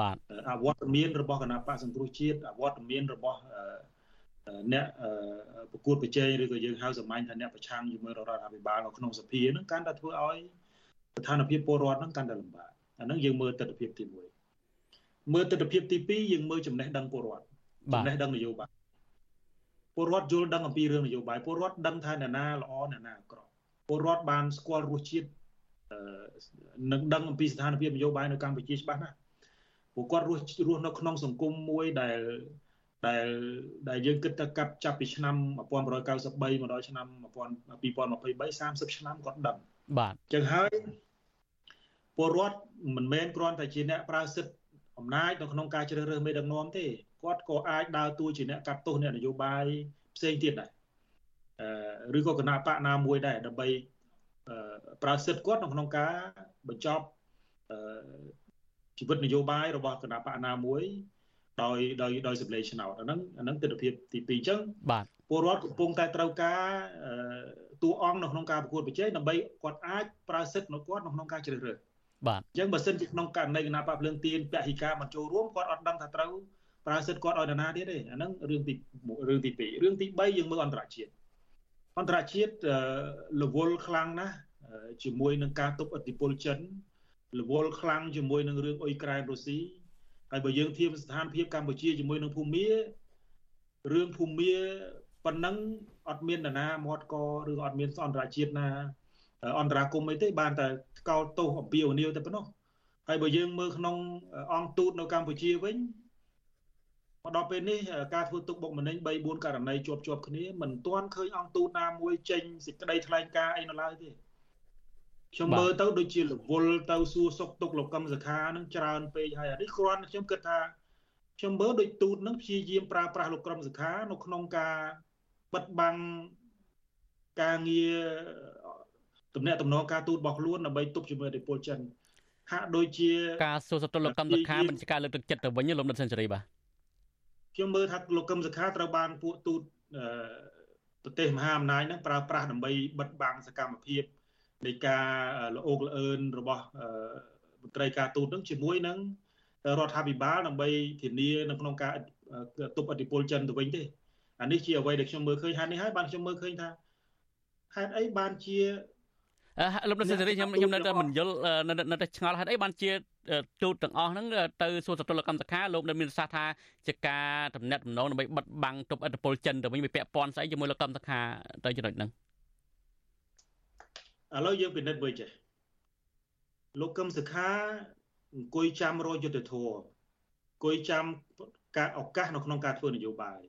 បាទអវត្តមានរបស់គណៈបកសង្គ្រោះជាតិអវត្តមានរបស់ អ្នកប្រកួតប្រជែងឬក៏យើងហៅសម្ាញ់ថាអ្នកប្រឆាំងជាមួយរដ្ឋាភិបាលនៅក្នុងសភាហ្នឹងកាន់តែធ្វើឲ្យស្ថានភាពពលរដ្ឋហ្នឹងកាន់តែលំបាកអាហ្នឹងយើងមើលទស្សនវិជ្ជាទី1មើលទស្សនវិជ្ជាទី2យើងមើលចំណេះដឹងពលរដ្ឋចំណេះដឹងនយោបាយពលរដ្ឋយល់ដឹងអំពីរឿងនយោបាយពលរដ្ឋដឹងថាអ្នកណាល្អអ្នកណាអាក្រក់ពលរដ្ឋបានស្គាល់រសជាតិនឹងដឹងអំពីស្ថានភាពនយោបាយនៅកម្ពុជាច្បាស់ណាស់ពួកគាត់រស់រស់នៅក្នុងសង្គមមួយដែល ដែលដែលយើងគិតទៅកាប់ចាប់ពីឆ្នាំ1993មកដល់ឆ្នាំ2023 30ឆ្នាំគាត់ដឹងបាទអញ្ចឹងហើយពលរដ្ឋមិនមែនគ្រាន់តែជាអ្នកប្រើសិទ្ធិអំណាចនៅក្នុងការជ្រើសរើសមេដឹកនាំទេគាត់ក៏អាចដើរតួជាអ្នកកាត់ទោសអ្នកនយោបាយផ្សេងទៀតដែរអឺឬក៏គណៈបកណាមួយដែរដើម្បីប្រើសិទ្ធិគាត់នៅក្នុងការបញ្ចប់អឺជីវិតនយោបាយរបស់គណៈបកណាមួយ ដោយដោយដោយសម្លេងឆ្នោតអាហ្នឹងអាហ្នឹងទស្សនវិជ្ជាទី2អញ្ចឹងបាទពលរដ្ឋកំពុងតែត្រូវការតួអង្គនៅក្នុងការប្រកួតប្រជែងដើម្បីគាត់អាចប្រើសិទ្ធិរបស់គាត់នៅក្នុងការជ្រើសរើសបាទអញ្ចឹងបើសិនជាក្នុងករណីគណៈបកភ្លើងទៀនពហិការបញ្ចូលរួមគាត់អត់ដឹងថាត្រូវប្រើសិទ្ធិគាត់ឲ្យនរណាទៀតទេអាហ្នឹងរឿងទីរឿងទី2រឿងទី3យើងមើលអន្តរជាតិអន្តរជាតិរវល់ខ្លាំងណាស់ជាមួយនឹងការទប់ឥទ្ធិពលចិនរវល់ខ្លាំងជាមួយនឹងរឿងអ៊ុយក្រែនរុស្ស៊ី ហើយបើយើងធៀបស្ថានភាពកម្ពុជាជាមួយនឹងភូមារឿងភូមាប៉ុណ្ណឹងអត់មាននរណាមាត់កឬអត់មានអន្តរជាតិណាអន្តរាគមអីទេបានតែកោតទោសអំពីអូនីវតែប៉ុណ្ណោះហើយបើយើងមើលក្នុងអង្គទូតនៅកម្ពុជាវិញមកដល់ពេលនេះការធ្វើទុកបុកម្នេញ3 4ករណីជាប់ជាប់គ្នាមិនទាន់ឃើញអង្គទូតណាមួយចេញសេចក្តីថ្លែងការណ៍អីនៅឡើយទេ ខ្ញុំមើលទៅដូចជារវល់ទៅសួរសុកទុកលោកកឹមសុខានឹងច្រើនពេកហើយអានេះគ្រាន់ខ្ញុំគិតថាខ្ញុំមើលដូចទូតនឹងព្យាយាមប្រើប្រាស់លោកកឹមសុខានៅក្នុងការបិទបាំងការងារទំនាក់ទំនងការទូតរបស់ខ្លួនដើម្បីទប់ជាមួយឥទ្ធិពលចិនហាក់ដូចជាការសួរសតុលលោកកឹមសុខាមិនជាការលើកទឹកចិត្តទៅវិញលោកដិតសេនស៊ូរីបាទខ្ញុំមើលថាលោកកឹមសុខាត្រូវបានពួកទូតប្រទេសមហាអំណាចហ្នឹងប្រើប្រាស់ដើម្បីបិទបាំងសកម្មភាព នៃការល្អោកល្អឿនរបស់មន្ត្រីការទូតនឹងជាមួយនឹងរដ្ឋាភិបាលដើម្បីធានានៅក្នុងការទប់អធិបុលចិនទៅវិញទេអានេះជាអ្វីដែលខ្ញុំមើលឃើញហើយនេះហើយបានខ្ញុំមើលឃើញថាហេតុអីបានជាលោកលោកសេរីខ្ញុំខ្ញុំនៅតែមិនយល់នៅតែឆ្ងល់ហេតុអីបានជាទូតទាំងអស់ហ្នឹងទៅសួរសតុលកម្មសខាលោកនៅមានសាសថាជាការតំណែងតំណងដើម្បីបិទបាំងទប់អធិបុលចិនទៅវិញវាពាក់ព័ន្ធស្អីជាមួយលោកកម្មសខាទៅចំណុចហ្នឹង ឥឡូវយើងពិនិត្យមើលចេះលោកកឹមសុខាអង្គុយចាំរយយុទ្ធធរអង្គុយចាំការឱកាសនៅក្នុងការធ្វើនយោបាយ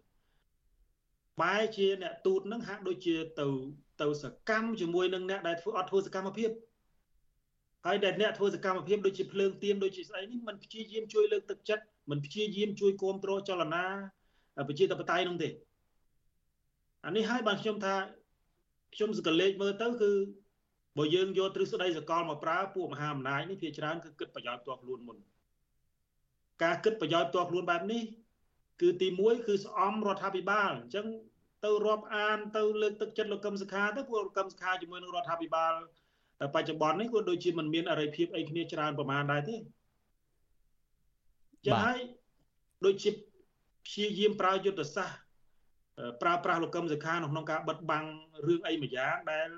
បែរជាអ្នកទូតនឹងហាក់ដូចជាទៅទៅសកម្មជាមួយនឹងអ្នកដែលធ្វើអត់ធ្វើសកម្មភាពហើយដែលអ្នកធ្វើសកម្មភាពដូចជាភ្លើងទៀនដូចជាស្អីនេះมันព្យាយាមជួយលើកទឹកចិត្តมันព្យាយាមជួយគ្រប់គ្រងចលនាប្រជាធិបតេយ្យនោះទេអានេះហើយបានខ្ញុំថាខ្ញុំសកលេចមើលទៅគឺ បើយើងយកទ្រឹស្ដីសកលមកប្រើពួកមហាអំណាចនេះភាច្រើនគឺគិតប្រយោជន៍ផ្ទាល់ខ្លួនមុនការគិតប្រយោជន៍ផ្ទាល់ខ្លួនបែបនេះគឺទី1គឺស្អំរដ្ឋាភិបាលអញ្ចឹងទៅរាប់អានទៅលើកទឹកចិត្តលោកកឹមសុខាទៅពួកលោកកឹមសុខាជាមួយនឹងរដ្ឋាភិបាលបច្ចុប្បន្ននេះក៏ដូចជាមិនមានអរិយភាពអីគ្នាច្រើនប្រមាណដែរទេចឹងហើយដូចជាព្យាយាមប្រើយុទ្ធសាស្ត្រប្រើប្រាស់លោកកឹមសុខាក្នុងការបិទបាំងរឿងអីមួយយ៉ាងដែល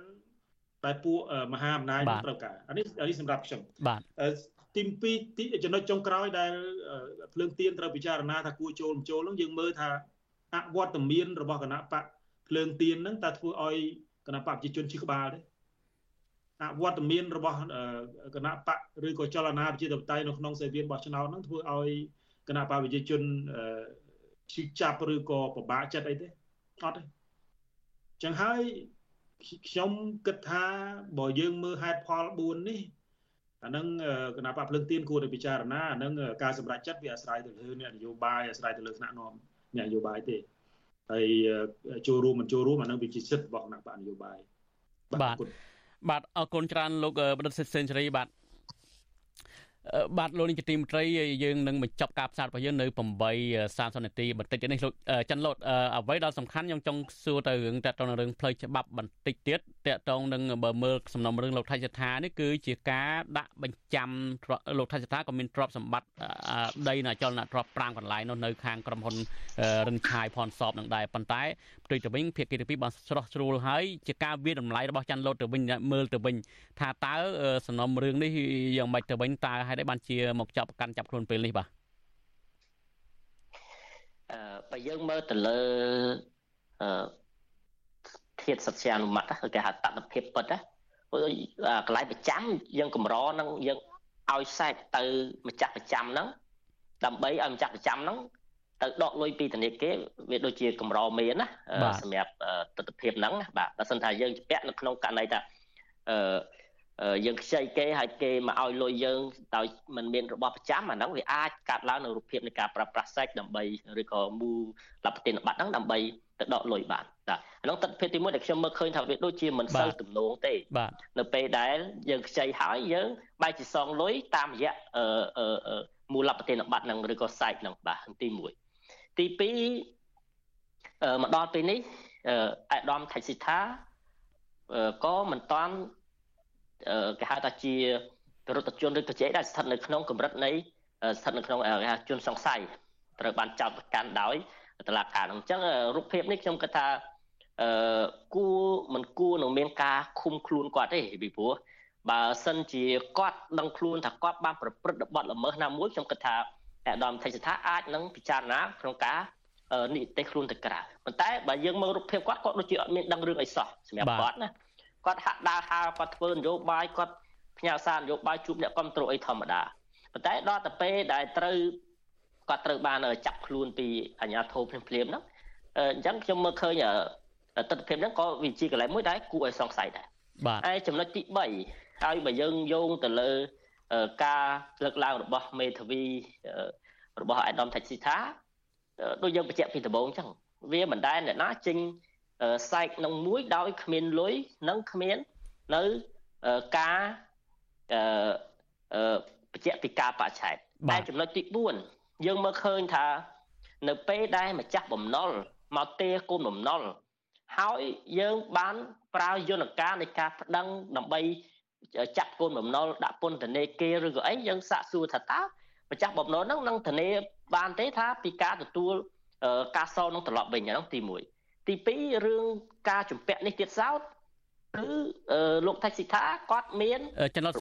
ដែលពួកមហាអំណាចត្រូវការអានេះអានេះសម្រាប់ខ្ញុំបាទទី2ទីចំណុចចុងក្រោយដែលភ្លើងទៀនត្រូវពិចារណាថាគួរចូលមិនចូលនោះយើងមើលថាអវត្តមានរបស់គណៈបកភ្លើងទៀនហ្នឹងតើធ្វើឲ្យគណៈបកប្រជាជនជិះក្បាលទេអវត្តមានរបស់គណៈបកឬក៏ចលនាប្រជាធិបតេយ្យនៅក្នុងសេវាបោះឆ្នោតហ្នឹងធ្វើឲ្យគណៈបកប្រជាជនឈឺចាប់ឬក៏ពិបាកចិត្តអីទេអត់ទេចឹងហើយ ខ្ញុំគិតថាបើយើងមើលហេតុផល4នេះអានឹងគណៈបកភ្លើងទៀនគួរតែពិចារណាអានឹងការសម្រេចចិត្តវាអាស្រ័យទៅលើអ្នកនយោបាយអាស្រ័យទៅលើថ្នាក់នាំអ្នកនយោបាយទេហើយចូលរួមមិនចូលរួមអានឹងវាជាសិទ្ធិរបស់គណៈបកនយោបាយបាទបាទអរគុណច្រើនលោកបណ្ឌិតសេនស៊ូរីបាទ បាទលោកនាយកទីមន្ត្រីយើងនឹងបញ្ចប់ការផ្សាយរបស់យើងនៅ8:30នាទីបន្តិចទៀតនេះលោកចិនលូតអ្វីដែលសំខាន់ខ្ញុំចង់សួរទៅរឿងតកតងរឿងផ្លូវច្បាប់បន្តិចទៀតតកតងនឹងបើមើលសំណុំរឿងលោកថៃសថានេះគឺជាការដាក់បញ្ចាំលោកថៃសថាក៏មានទ្រព្យសម្បត្តិដីនៅអចលនទ្រព្យ5កន្លែងនោះនៅខាងក្រុមហ៊ុនរិនឆាយផនសອບនឹងដែរប៉ុន្តែផ្ទុយទៅវិញភាគីទី2បានស្រោះជ្រួលហើយជាការវាតម្លៃរបស់ចាន់លូតទៅវិញមើលទៅវិញថាតើសំណុំរឿងនេះយ៉ាងម៉េចទៅវិញតើហេតុអីបានជាមកចាប់កាន់ចាប់ខ្លួនពេលនេះបាទអឺបើយើងមើលទៅលើអឺ ធាតសត្យានុម័តគេហៅតតភាពពិតណាកន្លែងប្រចាំយើងកម្រនឹងយើងឲ្យសែកទៅម្ចាស់ប្រចាំហ្នឹងដើម្បីឲ្យម្ចាស់ប្រចាំហ្នឹងទៅដកលុយពីធនាគារវាដូចជាកម្រមានណាសម្រាប់ទស្សនភាពហ្នឹងបាទបើសិនថាយើងជាក់នៅក្នុងករណីថាអឺយើងខ្ចីគេហើយគេមកឲ្យលុយយើងដោយមិនមានរបស់ប្រចាំអាហ្នឹងវាអាចកាត់ឡើងនៅរូបភាពនៃការប្រើប្រាស់សាច់ដើម្បីឬក៏មូលលបតិនប័ត្រហ្នឹងដើម្បី ទៅដកលុយបានបាទអាហ្នឹងទស្សនវិជ្ជាទី1ដែលខ្ញុំមើលឃើញថាវាដូចជាមិនសូវទំនងទេនៅពេលដែលយើងខ្ចីហើយយើងបែរជាសងលុយតាមរយៈអឺមូលលបតិនប័ត្រហ្នឹងឬក៏សាច់ហ្នឹងបាទទី1ទី2អឺមកដល់ពេលនេះអេដាមថៃស៊ីថាក៏មិនតាន់គេហៅថាជារដ្ឋជនឬក៏ជាដែលស្ថិតនៅក្នុងកម្រិតនៃស្ថិតនៅក្នុងគេហៅជនសង្ស័យត្រូវបានចោទប្រកាន់ដោយ តុលាការអញ្ចឹងរូបភាពនេះខ្ញុំគិតថាអឺគួរមិនគួរនឹងមានការឃុំខ្លួនគាត់ទេពីព្រោះបើសិនជាគាត់ដឹងខ្លួនថាគាត់បានប្រព្រឹត្តបទល្មើសណាមួយខ្ញុំគិតថាអាដាមថៃស្ថាអាចនឹងពិចារណាក្នុងការនិទេសខ្លួនទៅក្រៅប៉ុន្តែបើយើងមើលរូបភាពគាត់គាត់ដូចជាអត់មានដឹងរឿងអីសោះសម្រាប់គាត់ណាគាត់ហាក់ដើរហើរគាត់ធ្វើនយោបាយគាត់ផ្ញើសារនយោបាយជួបអ្នកគ្រប់គ្រងអីធម្មតាប៉ុន្តែដល់ទៅពេលដែលត្រូវ គាត់ត្រូវបានចាប់ខ្លួនពីអាជ្ញាធរភ្លាមភ្លាមហ្នឹងអញ្ចឹងខ្ញុំមើលឃើញទស្សនវិជ្ជាហ្នឹងក៏វាជាកន្លែងមួយដែលគួរឲ្យសង្ស័យដែរបាទហើយចំណុចទី3ហើយបើយើងយោងទៅលើការលើកឡើងរបស់មេធាវីរបស់អាដាមថាស៊ីថាដូចយើងបញ្ជាក់ពីដំបូងអញ្ចឹងវាមិនដែលអ្នកណាចេញសែកនឹងមួយដោយគ្មានលុយនិងគ្មាននៅការអឺបញ្ជាក់ពីការបច្ឆេទតែចំណុចទី4 យើងមើលឃើញថា នៅពេលដែលម្ចាស់បំណុលមកទេគុំបំណុលហើយយើងបានប្រើយន្តការនៃការប្តឹងដើម្បីចាត់កូនបំណុលដាក់ពន្ធនាគារឬក៏អីយើងសាកសួរថាតើម្ចាស់បំណុលហ្នឹងនឹងធានាបានទេថាពីការទទួលការសងនឹងត្រឡប់វិញហ្នឹងទី1ទី2រឿងការជំពាក់នេះទៀតសោតគឺលោកថៃសិដ្ឋាគាត់មានចំណុច